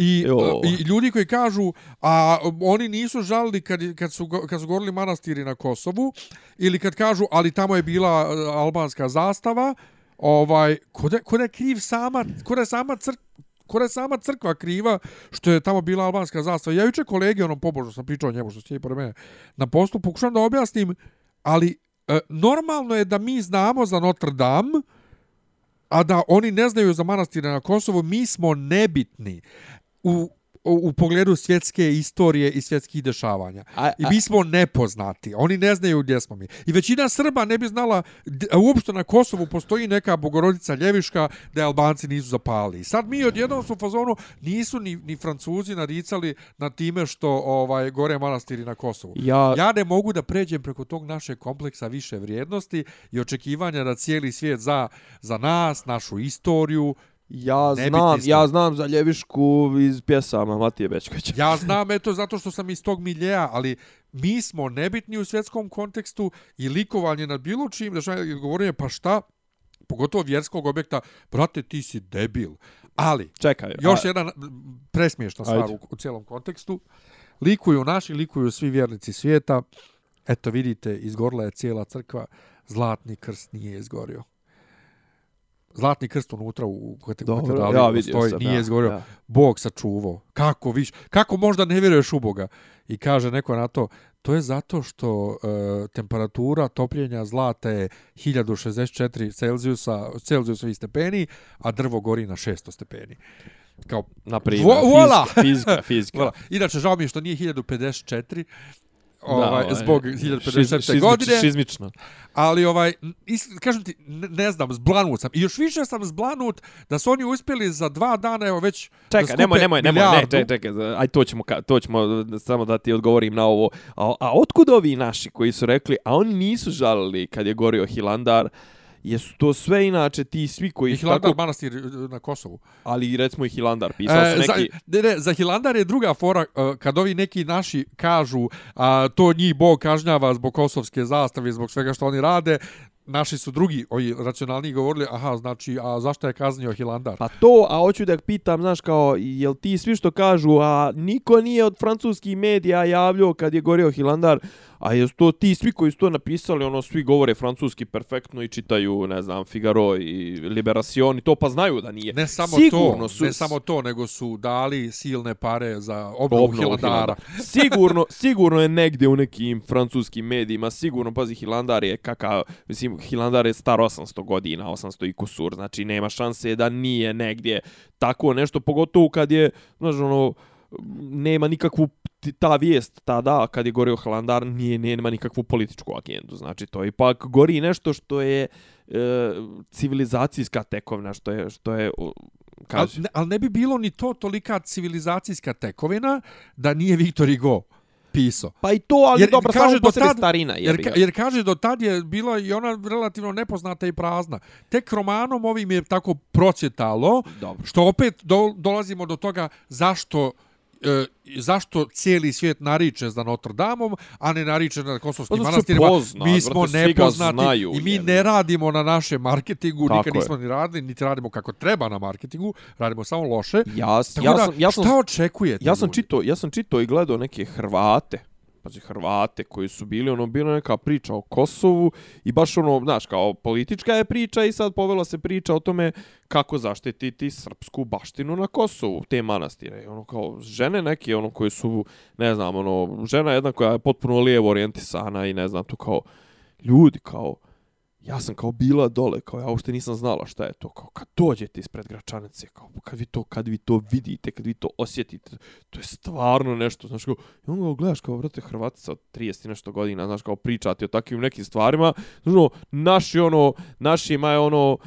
I, I ljudi koji kažu, a oni nisu žalili kad, kad, su, kad su govorili manastiri na Kosovu, ili kad kažu, ali tamo je bila e, albanska zastava, ovaj, kod je, kod je kriv sama, kod je sama crkva, Kora je sama crkva kriva što je tamo bila albanska zastava. Ja juče kolege, onom pobožno sam pričao njemu što će pored mene na postu, pokušam da objasnim, ali e, normalno je da mi znamo za Notre Dame, a da oni ne znaju za manastire na Kosovu, mi smo nebitni u u pogledu svjetske istorije i svjetskih dešavanja. A, a, I mi smo nepoznati. Oni ne znaju gdje smo mi. I većina Srba ne bi znala uopšte na Kosovu postoji neka bogorodica Ljeviška da Albanci nisu zapali. Sad mi odjednom su u fazonu nisu ni, ni Francuzi naricali na time što ovaj gore manastiri na Kosovu. Ja... ja ne mogu da pređem preko tog naše kompleksa više vrijednosti i očekivanja da cijeli svijet za, za nas, našu istoriju, Ja znam, ja znam za Ljevišku iz pjesama Matije Bečkovića. Ja znam eto zato što sam iz tog miljeja, ali mi smo nebitni u svjetskom kontekstu i likovanje nad bilo čim, da što govorim, pa šta, pogotovo vjerskog objekta, brate, ti si debil. Ali, Čekaj, još a... jedan presmiješna stvar u, u cijelom kontekstu. Likuju naši, likuju svi vjernici svijeta. Eto, vidite, izgorla je cijela crkva. Zlatni krst nije izgorio zlatni krst unutra u katedrali ja vidio stoji, sam, nije ja, izgovorio, ja. Bog sačuvao. Kako viš, kako možda ne vjeruješ u Boga? I kaže neko na to, to je zato što e, temperatura topljenja zlata je 1064 Celzijusa, Celzijusovih stepeni, a drvo gori na 600 stepeni. Kao, na primjer, vola! fizika, fizika. fizika. vola. Inače, žao mi je što nije 1054, ovaj, da, zbog 1057. godine. Šizmično. Ali, ovaj, is, kažem ti, ne, znam, zblanut sam. I još više sam zblanut da su oni uspjeli za dva dana, evo već... Čekaj, nemoj, nemoj, nemoj, ne, čekaj, čekaj, aj to ćemo, to ćemo samo da ti odgovorim na ovo. A, a otkud ovi naši koji su rekli, a oni nisu žalili kad je gorio Hilandar, jesu to sve inače ti svi koji I Hilandar tako, manastir e, na Kosovu. ali recimo i Hilandar, pisao E, su za, neki... ne, ne, za Hilandar je druga fora, e, kad ovi neki naši kažu a, to njih Bog kažnjava zbog kosovske zastave, zbog svega što oni rade, naši su drugi, ovi racionalniji govorili, aha, znači, a zašto je kaznio Hilandar? Pa to, a hoću da pitam, znaš, kao, jel ti svi što kažu, a niko nije od francuskih medija javljao kad je gorio Hilandar, a jesu to ti svi koji su to napisali, ono, svi govore francuski perfektno i čitaju, ne znam, Figaro i Liberation i to, pa znaju da nije. Ne samo Sigurno to, su, ne samo to, nego su dali silne pare za obnovu, obnovu Hilandara. Hilandara. sigurno, sigurno je negdje u nekim francuskim medijima, sigurno, pazi, Hilandar je kakav, mislim, Hilandar je star 800 godina, 800 i kusur, znači nema šanse da nije negdje tako nešto, pogotovo kad je, znaš, ono, nema nikakvu ta vijest tada kad je gorio Hilandar nije nema nikakvu političku agendu znači to ipak gori nešto što je e, civilizacijska tekovina što je što je kaže ne, al ne bi bilo ni to tolika civilizacijska tekovina da nije Viktor Hugo pisao. pa i to ali Jer dobro kaže samo do po tad- starina Jer, ka, ga. jer kaže do tad je bila i ona relativno nepoznata i prazna. Tek romanom ovim je tako procjetalo, dobro što opet do, dolazimo do toga zašto e, zašto cijeli svijet nariče za Notre Dameom, a ne nariče na kosovskim zato je manastirima. poznat, mi smo ga nepoznati znaju, i mi ga. ne radimo na našem marketingu, Tako nikad je. nismo ni radili, niti radimo kako treba na marketingu, radimo samo loše. ja, Tako ja da, sam ja sam šta očekujete? ja sam čitao ja sam čitao i gledao neke Hrvate pazi Hrvate koji su bili ono bila neka priča o Kosovu i baš ono znaš kao politička je priča i sad povela se priča o tome kako zaštititi srpsku baštinu na Kosovu te manastire. I ono kao žene neke ono koje su ne znam ono žena jedna koja je potpuno lijevo orijentisana i ne znam tu kao ljudi kao ja sam kao bila dole, kao ja uopšte nisam znala šta je to, kao kad dođete ispred Gračanice, kao kad vi to, kad vi to vidite, kad vi to osjetite, to je stvarno nešto, znaš kao, i onda gledaš kao, vrate, Hrvatica od 30 i nešto godina, znaš kao, pričati o takvim nekim stvarima, znaš ono, naši ono, našima je ono,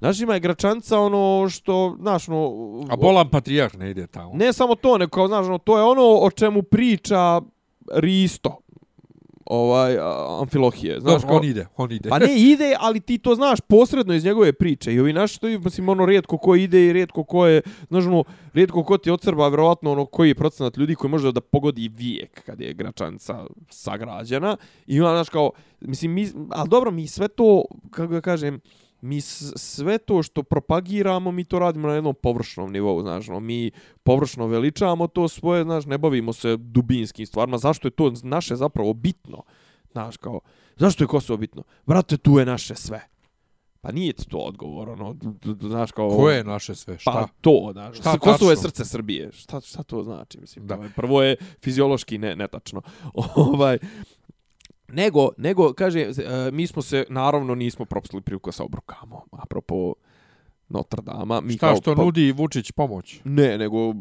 našima je Gračanca ono što, znaš ono, A bolan patrijarh ne ide tamo. ne samo to, nego kao, znaš, ono, to je ono o čemu priča Risto, ovaj, Amfilohije, znaš, Dobro, kao, on ide, on ide. Pa ne ide, ali ti to znaš posredno iz njegove priče. I ovi naši što mislim ono rijetko ko ide i rijetko ko je, znaš ono, rijetko ko ti od Srba, vjerovatno ono koji je procenat ljudi koji može da pogodi vijek kad je Gračanica sagrađena. I onda znaš kao, mislim, mi, ali dobro, mi sve to, kako da kažem, mi sve to što propagiramo, mi to radimo na jednom površnom nivou, znaš, ono, mi površno veličamo to svoje, znaš, ne bavimo se dubinskim stvarima, zašto je to naše zapravo bitno, znaš, kao, zašto je Kosovo bitno? Brate, tu je naše sve. Pa nije to odgovor, ono, znaš, kao... Ko je naše sve? Šta? Pa to, znaš. Šta Kosovo je tačno? srce Srbije. Šta, šta to znači? Mislim, da. Prvo je fiziološki ne, netačno. ovaj, nego, nego, kaže, e, mi smo se, naravno, nismo propustili priliku sa obrukamo. Apropo Notre Dame. Mi Šta kao, što pa- nudi Vučić pomoć? Ne, nego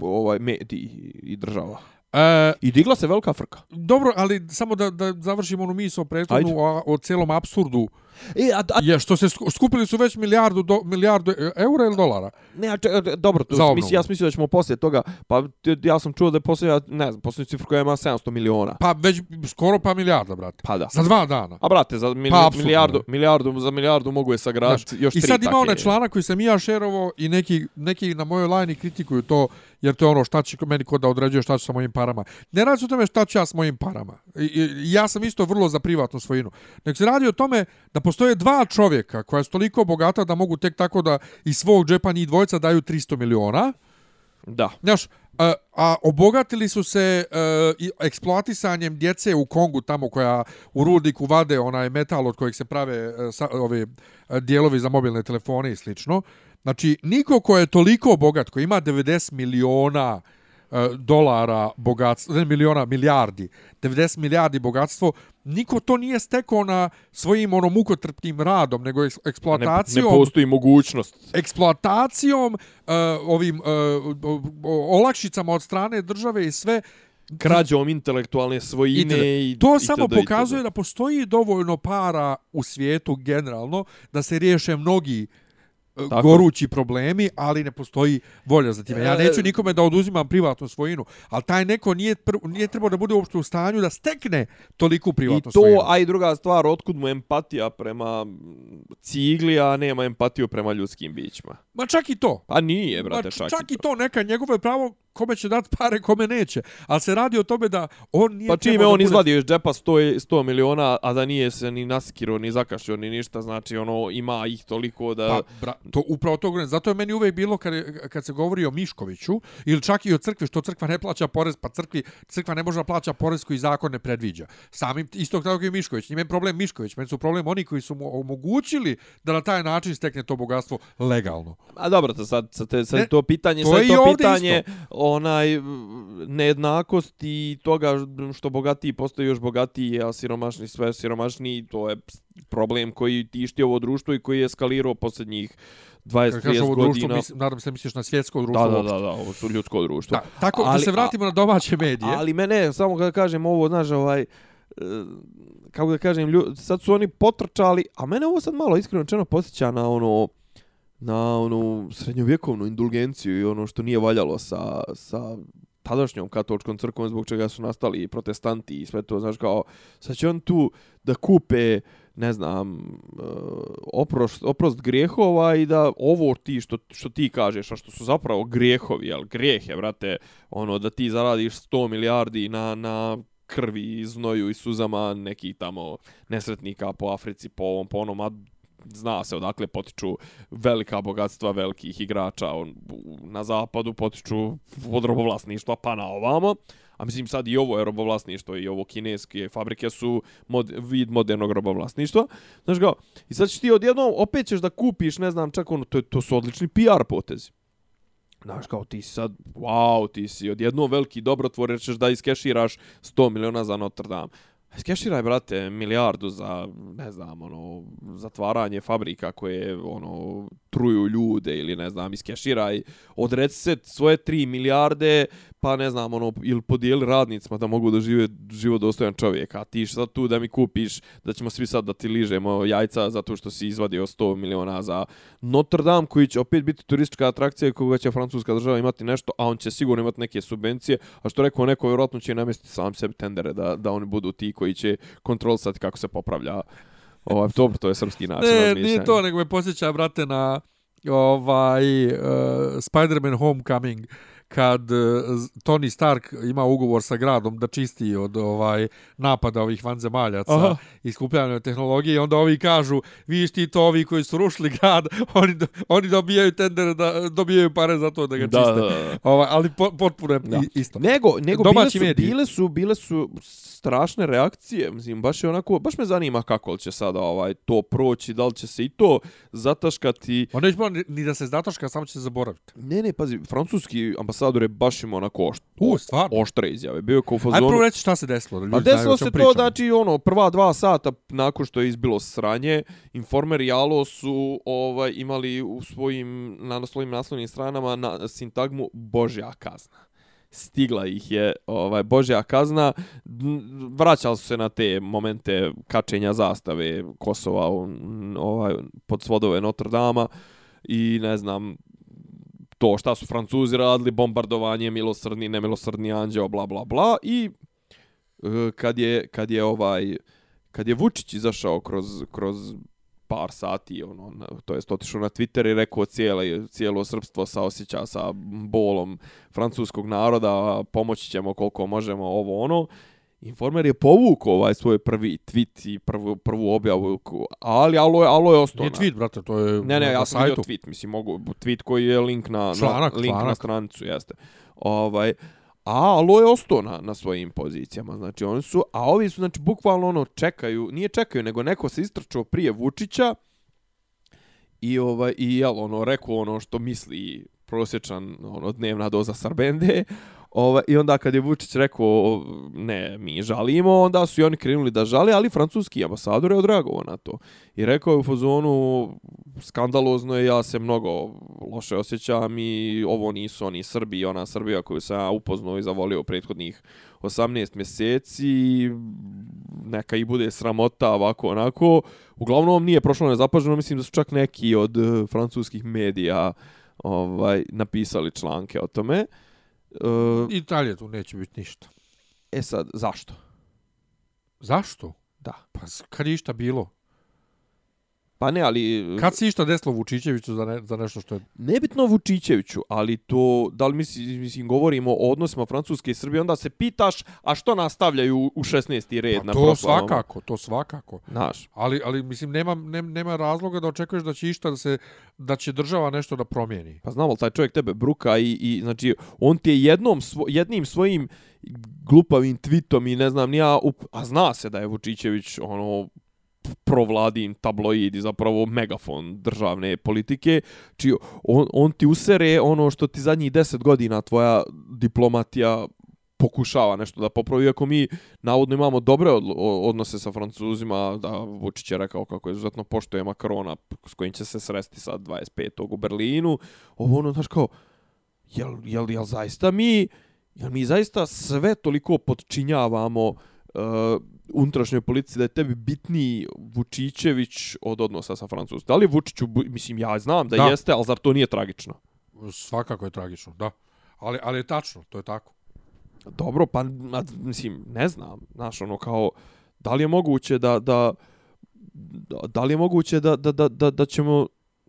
ovaj mediji i država. E, I digla se velika frka. dobro, ali samo da, da završimo onu misao prethodnu o, o cijelom absurdu. E, a, a, Je što se sku- skupili su već milijardu, do, milijardu e- eura ili dolara? Ne, a če, a, dobro, to misli, ja sam mislio da ćemo poslije toga, pa t- ja sam čuo da je poslije, ne znam, poslije cifru koja ima 700 miliona. Pa već skoro pa milijarda, brate. Pa da. Za dva dana. A brate, za mili, Pa, apsolutno. milijardu, milijardu, za milijardu mogu je sagraditi još I tri sad ima onaj članak koji sam i ja šerovo i neki, neki na mojoj lajni kritikuju to, jer to je ono šta će meni kod da određuje šta ću sa mojim parama. Ne radi se o tome šta ću ja s mojim parama. I, i, ja sam isto vrlo za privatnu svojinu. Nek se radi o tome da postoje dva čovjeka koja su toliko bogata da mogu tek tako da iz svog džepa njih dvojca daju 300 miliona. Da. Znaš, a, a obogatili su se e, i eksploatisanjem djece u Kongu tamo koja u rudniku vade onaj metal od kojeg se prave e, sa, ove e, dijelovi za mobilne telefone i slično. Znači, niko ko je toliko bogat, ko ima 90 miliona e, dolara bogatstva, ne miliona, milijardi, 90 milijardi bogatstvo, niko to nije stekao na svojim ono mukotrpnim radom, nego eks- Ne, eksploatacijom ne postoji mogućnost. eksploatacijom uh, ovim uh, olakšicama od strane države i sve Krađom intelektualne svojine i to i samo tada i pokazuje tada. da postoji dovoljno para u svijetu generalno da se riješe mnogi e, Tako. gorući problemi, ali ne postoji volja za time. Ja E, neću nikome da oduzimam privatnu svojinu, ali taj neko nije, pr- nije trebao da bude uopšte u stanju da stekne toliku I privatnu to, svojinu. a i druga stvar, otkud mu empatija prema cigli, a nema empatiju prema ljudskim bićima. Ma čak i to. Pa nije, brate, Ma, čak, čak i to neka njegovo je pravo kome će dati pare, kome neće. Ali se radi o tome da on nije Pa čime on bude- izvadio iz džepa 100, 100 miliona, a da nije se ni naskiro, ni zakašio, ni ništa, znači ono ima ih toliko da... Pa, bra, to upravo to govorim. Zato je meni uvek bilo kad, kad se govori o Miškoviću ili čak i o crkvi, što crkva ne plaća porez, pa crkvi, crkva ne može da plaća porez koji zakon ne predviđa. Samim isto tako i Mišković. Njime je problem Mišković, meni su problem oni koji su mu omogućili da na taj način stekne to bogatstvo legalno. A dobro, to sad, sad, te, sad Ne, to pitanje, to sad to pitanje onaj nejednakost i toga što bogatiji postaju još bogatiji, a siromašni sve siromašniji, to je problem koji tišti ovo društvo i koji je eskalirao posljednjih Kad kažeš 20-30 ovo društvo, godina. mislim, nadam se misliš na svjetsko društvo. Da, da, da, da, ovo su ljudsko društvo. Da, tako da Ali- se vratimo na domaće medije. Ali mene, samo kada kažem ovo, znaš, ovaj, e, kako da kažem, lju, sad su oni potrčali, a mene ovo sad malo iskreno čeno posjeća na ono, na onu srednjovjekovnu indulgenciju i ono što nije valjalo sa, sa tadašnjom katoličkom crkvom zbog čega su nastali i protestanti i sve to, znaš, kao, sad će on tu da kupe ne znam, e, oprost, oprost grijehova i da ovo ti što, što ti kažeš, a što su zapravo grijehovi, jel, grijeh je, brate, ono, da ti zaradiš 100 milijardi na, na krvi i znoju i suzama nekih tamo nesretnika po Africi, po ovom, po onom, a zna se odakle potiču velika bogatstva velikih igrača on, na zapadu potiču od robovlasništva pa na ovamo. A mislim sad i ovo je robovlasništvo i ovo kineske fabrike su mod, vid modernog robovlasništva. Znaš ga, i sad ćeš ti odjednom, opet ćeš da kupiš, ne znam, čak ono, to, to su odlični PR potezi. Znaš, kao ti si sad, wow, ti si odjednom veliki dobrotvorer, ćeš da iskeširaš 100 miliona za Notre Dame. Skeširaj, brate, milijardu za, ne znam, ono, zatvaranje fabrika koje, ono, truju ljude ili, ne znam, iskeširaj, odreci se svoje 3 milijarde, pa, ne znam, ono, ili podijeli radnicima da mogu da žive život dostojan čovjek, a ti sad tu da mi kupiš, da ćemo svi sad da ti ližemo jajca zato što si izvadio 100 miliona za Notre Dame, koji će opet biti turistička atrakcija koga će francuska država imati nešto, a on će sigurno imati neke subvencije, a što rekao neko, vjerojatno će namjestiti sam sebi tendere da, da oni budu ti koji će kontrolisati kako se popravlja Ovaj, dobro, to je srpski način Ne, razmišljanja. nije to, nego me posjeća, brate, na ovaj uh, Spider-Man Homecoming kad uh, Tony Stark ima ugovor sa gradom da čisti od ovaj napada ovih vanzemaljaca Aha. i skupljanja tehnologije onda ovi kažu vi ti to ovi koji su rušili grad oni, oni dobijaju tender da dobijaju pare za to da ga Da, čiste da, da. Ovaj, ali po, potpuno je Da. isto Nego, nego bile su, mediji. bile su, bile su strašne reakcije, mislim, baš je onako, baš me zanima kako će sada ovaj to proći, da li će se i to zataškati. on neće ni, ni da se zataška samo će se zaboraviti Ne, ne, pazi, francuski ambasador je baš imao onako ošt, u stvarno oštre izjave. Bio je kao u fazonu... prvo reći šta se desilo da Pa ljudi znaju desilo se čemu to, pričamo. znači, ono, prva dva sata nakon što je izbilo sranje, Informer i Alo su ovaj, imali u svojim, na svojim naslovnim stranama na sintagmu Božja kazna. Stigla ih je ovaj Božja kazna, vraćali su se na te momente kačenja zastave Kosova ovaj, pod svodove Notre Dama i ne znam, to šta su Francuzi radili, bombardovanje, milosrdni, nemilosrdni anđeo, bla, bla, bla, i e, kad je, kad je ovaj, kad je Vučić izašao kroz, kroz par sati, ono, na, to jest otišao na Twitter i rekao cijelo, cijelo srpstvo saosjeća sa bolom francuskog naroda, pomoći ćemo koliko možemo, ovo ono, Informer je povukao ovaj svoj prvi tweet i prvu, prvu objavu, ali alo je, alo je ostao. Nije na- tweet, brate, to je Ne, ne, na ja sam vidio tweet, mislim, mogu, tweet koji je link na, Članak, na, link na članak. stranicu, jeste. Ovaj, a Alo je ostao na, na svojim pozicijama, znači oni su, a ovi su, znači, bukvalno ono, čekaju, nije čekaju, nego neko se istrčao prije Vučića i, ovaj, i jel, ono, rekao ono što misli prosječan, ono, dnevna doza Sarbende, Ova, I onda kad je Vučić rekao ne, mi žalimo, onda su i oni krenuli da žali, ali francuski ambasador je odreagovao na to. I rekao je u fazonu, skandalozno je, ja se mnogo loše osjećam i ovo nisu oni Srbi, ona Srbija koju sam ja upoznao i zavolio u prethodnih 18 mjeseci, neka i bude sramota ovako onako. Uglavnom nije prošlo nezapaženo, mislim da su čak neki od e, francuskih medija ovaj napisali članke o tome. Uh, I dalje tu neće biti ništa. E sad, zašto? Zašto? Da. Pa kad je išta bilo? Pa ne, ali... Kad se išta desilo Vučićeviću za, ne, za nešto što je... Nebitno Vučićeviću, ali to, da li mislim, mislim govorimo o odnosima Francuske i Srbije, onda se pitaš, a što nastavljaju u 16. red pa na to proslavama? svakako, to svakako. Znaš. Ali, ali mislim, nema, nema, nema razloga da očekuješ da će išta da se, da će država nešto da promijeni. Pa znam, ali taj čovjek tebe bruka i, i znači, on ti je jednom, svo, jednim svojim glupavim tweetom i ne znam, nija, up, a zna se da je Vučićević, ono, provladin tabloid i zapravo megafon državne politike, čiji on, on ti usere ono što ti zadnjih deset godina tvoja diplomatija pokušava nešto da popravi, ako mi navodno imamo dobre odnose sa Francuzima, da Vučić je rekao kako je izuzetno poštoje Makrona s kojim će se sresti sad 25. u Berlinu, ovo ono, znaš kao, jel, jel, jel zaista mi, jel mi zaista sve toliko podčinjavamo uh, unutrašnjoj politici da je tebi bitniji Vučićević od odnosa sa Francuskom. Da li Vučiću, mislim, ja znam da, da, jeste, ali zar to nije tragično? Svakako je tragično, da. Ali, ali je tačno, to je tako. Dobro, pa, mislim, ne znam, znaš, ono, kao, da li je moguće da, da, da, da li je moguće da, da, da, da, da ćemo,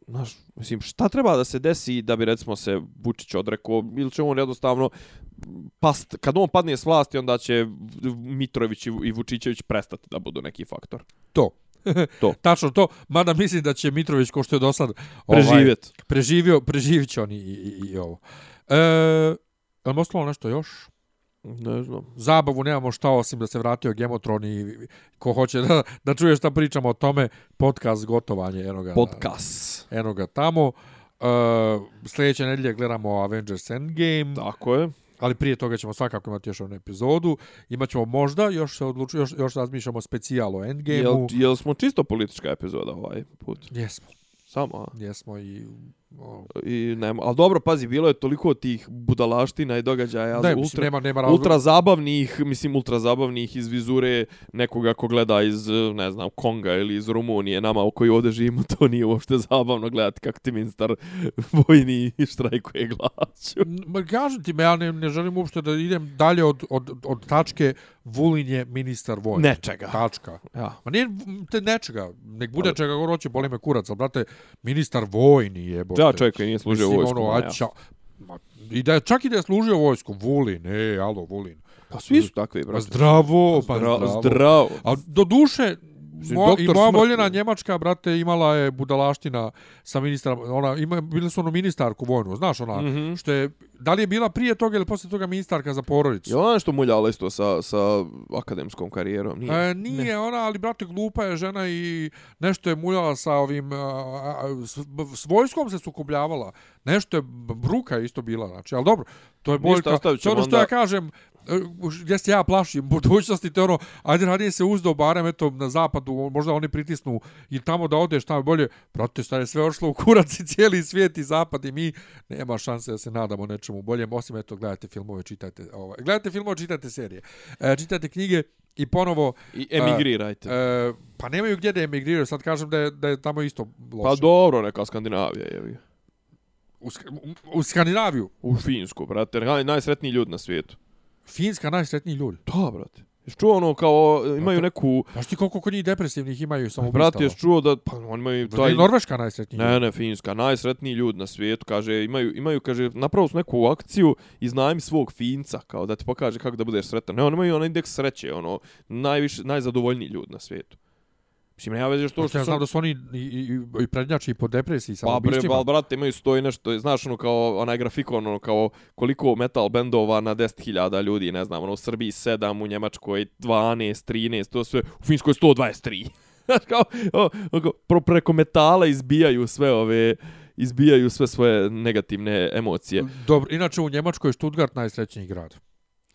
znaš, mislim, šta treba da se desi da bi, recimo, se Vučić odrekao, ili će on jednostavno past, kad on padne s vlasti, onda će Mitrović i Vučićević prestati da budu neki faktor. To. to. Tačno to. Mada mislim da će Mitrović, ko što je do sad... Preživjet. Ovaj, preživio, preživit će oni i, i, i ovo. E, je li ostalo nešto još? Ne znam. Zabavu nemamo šta osim da se vratio Gemotron i ko hoće da, da čuje šta pričamo o tome, podcast gotovanje. Enoga, podcast. Enoga tamo. Uh, sljedeće nedelje gledamo Avengers Endgame. Tako je ali prije toga ćemo svakako imati još jednu epizodu. Imaćemo možda, još se odlučujemo, još, još razmišljamo specijal o Endgameu. Jel, jel smo čisto politička epizoda ovaj put? Jesmo. Samo, a? Jesmo i... I nema, ali dobro, pazi, bilo je toliko tih budalaština i događaja ne, ultra, nema, nema ultra zabavnih, mislim, ultra zabavnih iz vizure nekoga ko gleda iz, ne znam, Konga ili iz Rumunije, nama u koji ovdje živimo, to nije uopšte zabavno gledati kako ti ministar vojni štrajkuje glaću. Ma kažem ti me, ja ne, ne želim uopšte da idem dalje od, od, od tačke Vulin je ministar vojni. Nečega. Tačka. Ja. Ma nije te nečega, nek bude ali... čega hoće, boli me kurac, ali brate, ministar vojni je, bo. Ja, čovjek koji nije služio Mislim, vojsku. Ono, ja. ma, I da je, čak i da je služio vojsku, Vulin, e, alo, Vulin. Pa svi su takvi, brate. Zdravo, pa zdravo. Zdravo. A do duše, Mo, I moja voljena Njemačka, brate, imala je budalaština sa ministrom, ona, ima, bili su ono ministarku vojnu, znaš ona, mm -hmm. što je, da li je bila prije toga ili poslije toga ministarka za porodicu? Je ona što muljala isto sa, sa akademskom karijerom? Nije, e, nije ne. ona, ali brate, glupa je žena i nešto je muljala sa ovim, a, a, s, s vojskom se sukobljavala, nešto je, bruka isto bila, znači, ali dobro, to je boljka, to je ono što onda... ja kažem, gdje se ja plašim budućnosti, te ono, ajde radije se uzdo barem eto na zapadu, možda oni pritisnu i tamo da odeš tamo bolje, prate stare sve ošlo u kurac i cijeli svijet i zapad i mi nema šanse da se nadamo nečemu boljem, osim eto gledajte filmove, čitajte, ovaj, gledajte filmove, čitajte serije, e, čitajte knjige i ponovo... I emigrirajte. E, pa nemaju gdje da emigriraju, sad kažem da je, da je tamo isto loše. Pa dobro, neka Skandinavija je. U, u, u Skandinaviju? U Finsku, brate, najsretniji ljud na svijetu. Finska najsretniji ljudi. Da, brate. Jesi čuo ono kao imaju neku... Znaš ti koliko kod njih depresivnih imaju samo Brate, jesi čuo da... Pa oni imaju... Taj... Norveška najsretniji Ne, ne, Finska. Najsretniji ljudi na svijetu. Kaže, imaju, imaju kaže, napravo su neku akciju i znajmi svog Finca. Kao da ti pokaže kako da budeš sretan. Ne, oni imaju onaj indeks sreće. Ono, najviše, najzadovoljniji ljudi na svijetu. Mislim, nema veze što... Pa što ja znam da su oni i, i, i prednjači po depresiji sa Pa bre, bal, brate, imaju stoji nešto, znaš, ono, kao onaj grafikon, ono, kao koliko metal bendova na 10.000 ljudi, ne znam, ono, u Srbiji 7, u Njemačkoj 12, 13, to sve, u Finskoj 123. Znaš, kao, o, o, pro, preko metala izbijaju sve ove izbijaju sve svoje negativne emocije. Dobro, inače u Njemačkoj je Stuttgart najsrećniji grad.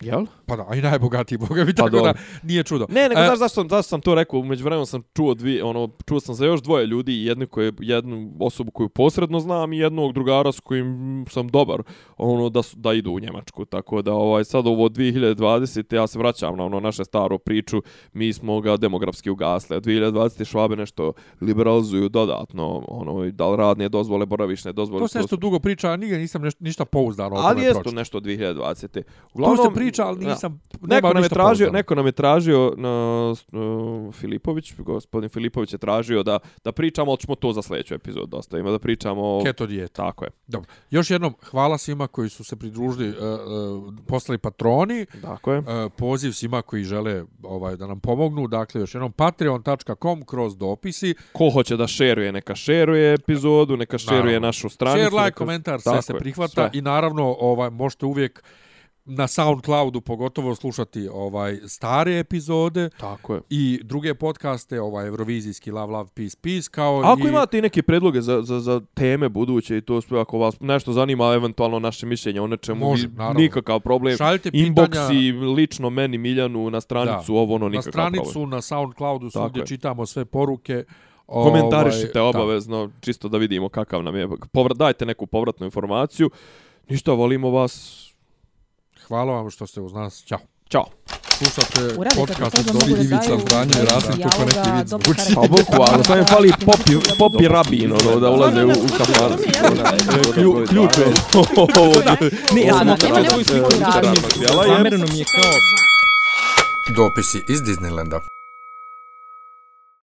Jel? Pa da, i najbogatiji, boga mi, Pa tako da dobro. nije čudo. Ne, nego E, znaš zašto, zašto sam to rekao, umeđu vremenu sam čuo dvije, ono, čuo sam za još dvoje ljudi, jednu, koje, jednu osobu koju posredno znam i jednog drugara s kojim sam dobar, ono, da, su, da idu u Njemačku, tako da, ovaj, sad ovo 2020. ja se vraćam na ono naše staro priču, mi smo ga demografski ugasli, a 2020. švabe nešto liberalizuju dodatno, ono, da li radne dozvole, boravišne dozvole. To se nešto dugo priča, a nije, nisam neš, ništa pouzdano o ali tome jesu nešto od 2020. To se priča, ali nisam... nema Neko nam je tražio, pouzdano. neko nam je tražio na uh, Filipović, gospodin Filipović je tražio da da pričamo, ali ćemo to za sljedeću epizodu da ostavimo, da pričamo. Keto dijeta. Tako je. Dobro. Još jednom, hvala svima koji su se pridružili, uh, uh, poslali patroni, Tako je. uh, poziv svima koji žele ovaj da nam pomognu, dakle još jednom patreon.com kroz dopisi, Ko hoće da šeruje, neka šeruje epizodu, neka šeruje našu stranicu. share, like, neka- komentar, sve se prihvata sve. i naravno ovaj možete uvijek na SoundCloudu pogotovo slušati ovaj stare epizode Tako je. i druge podcaste, ovaj Eurovizijski Love Love Peace Peace kao Ako i imate i neke predloge za, za, za teme buduće i to sve, ako vas nešto zanima, eventualno naše mišljenje o nečemu, Može, vi- naravno. nikakav problem. Šaljite Inbox pitanja- lično meni, Miljanu, na stranicu, ovo, ono, na nikakav stranicu, problem. na SoundCloudu Tako svugdje je. čitamo sve poruke. Komentarišite Ovaj, da. obavezno, čisto da vidimo kakav nam je. Povrat, dajte neku povratnu informaciju. Ništa, volimo vas. Hvala vam što ste uz nas. Ćao. Ćao. Slušate podcast od Dobri Divica Zbranja i Rasim, to neki vid zvuči. Pa boku, ali sam je fali popi, popi rabin, ono, da ulaze u, u kafar. Ključ je. Ne, ja, sam ne, ne, ne, ne, mi je kao... Dopisi iz Disneylanda.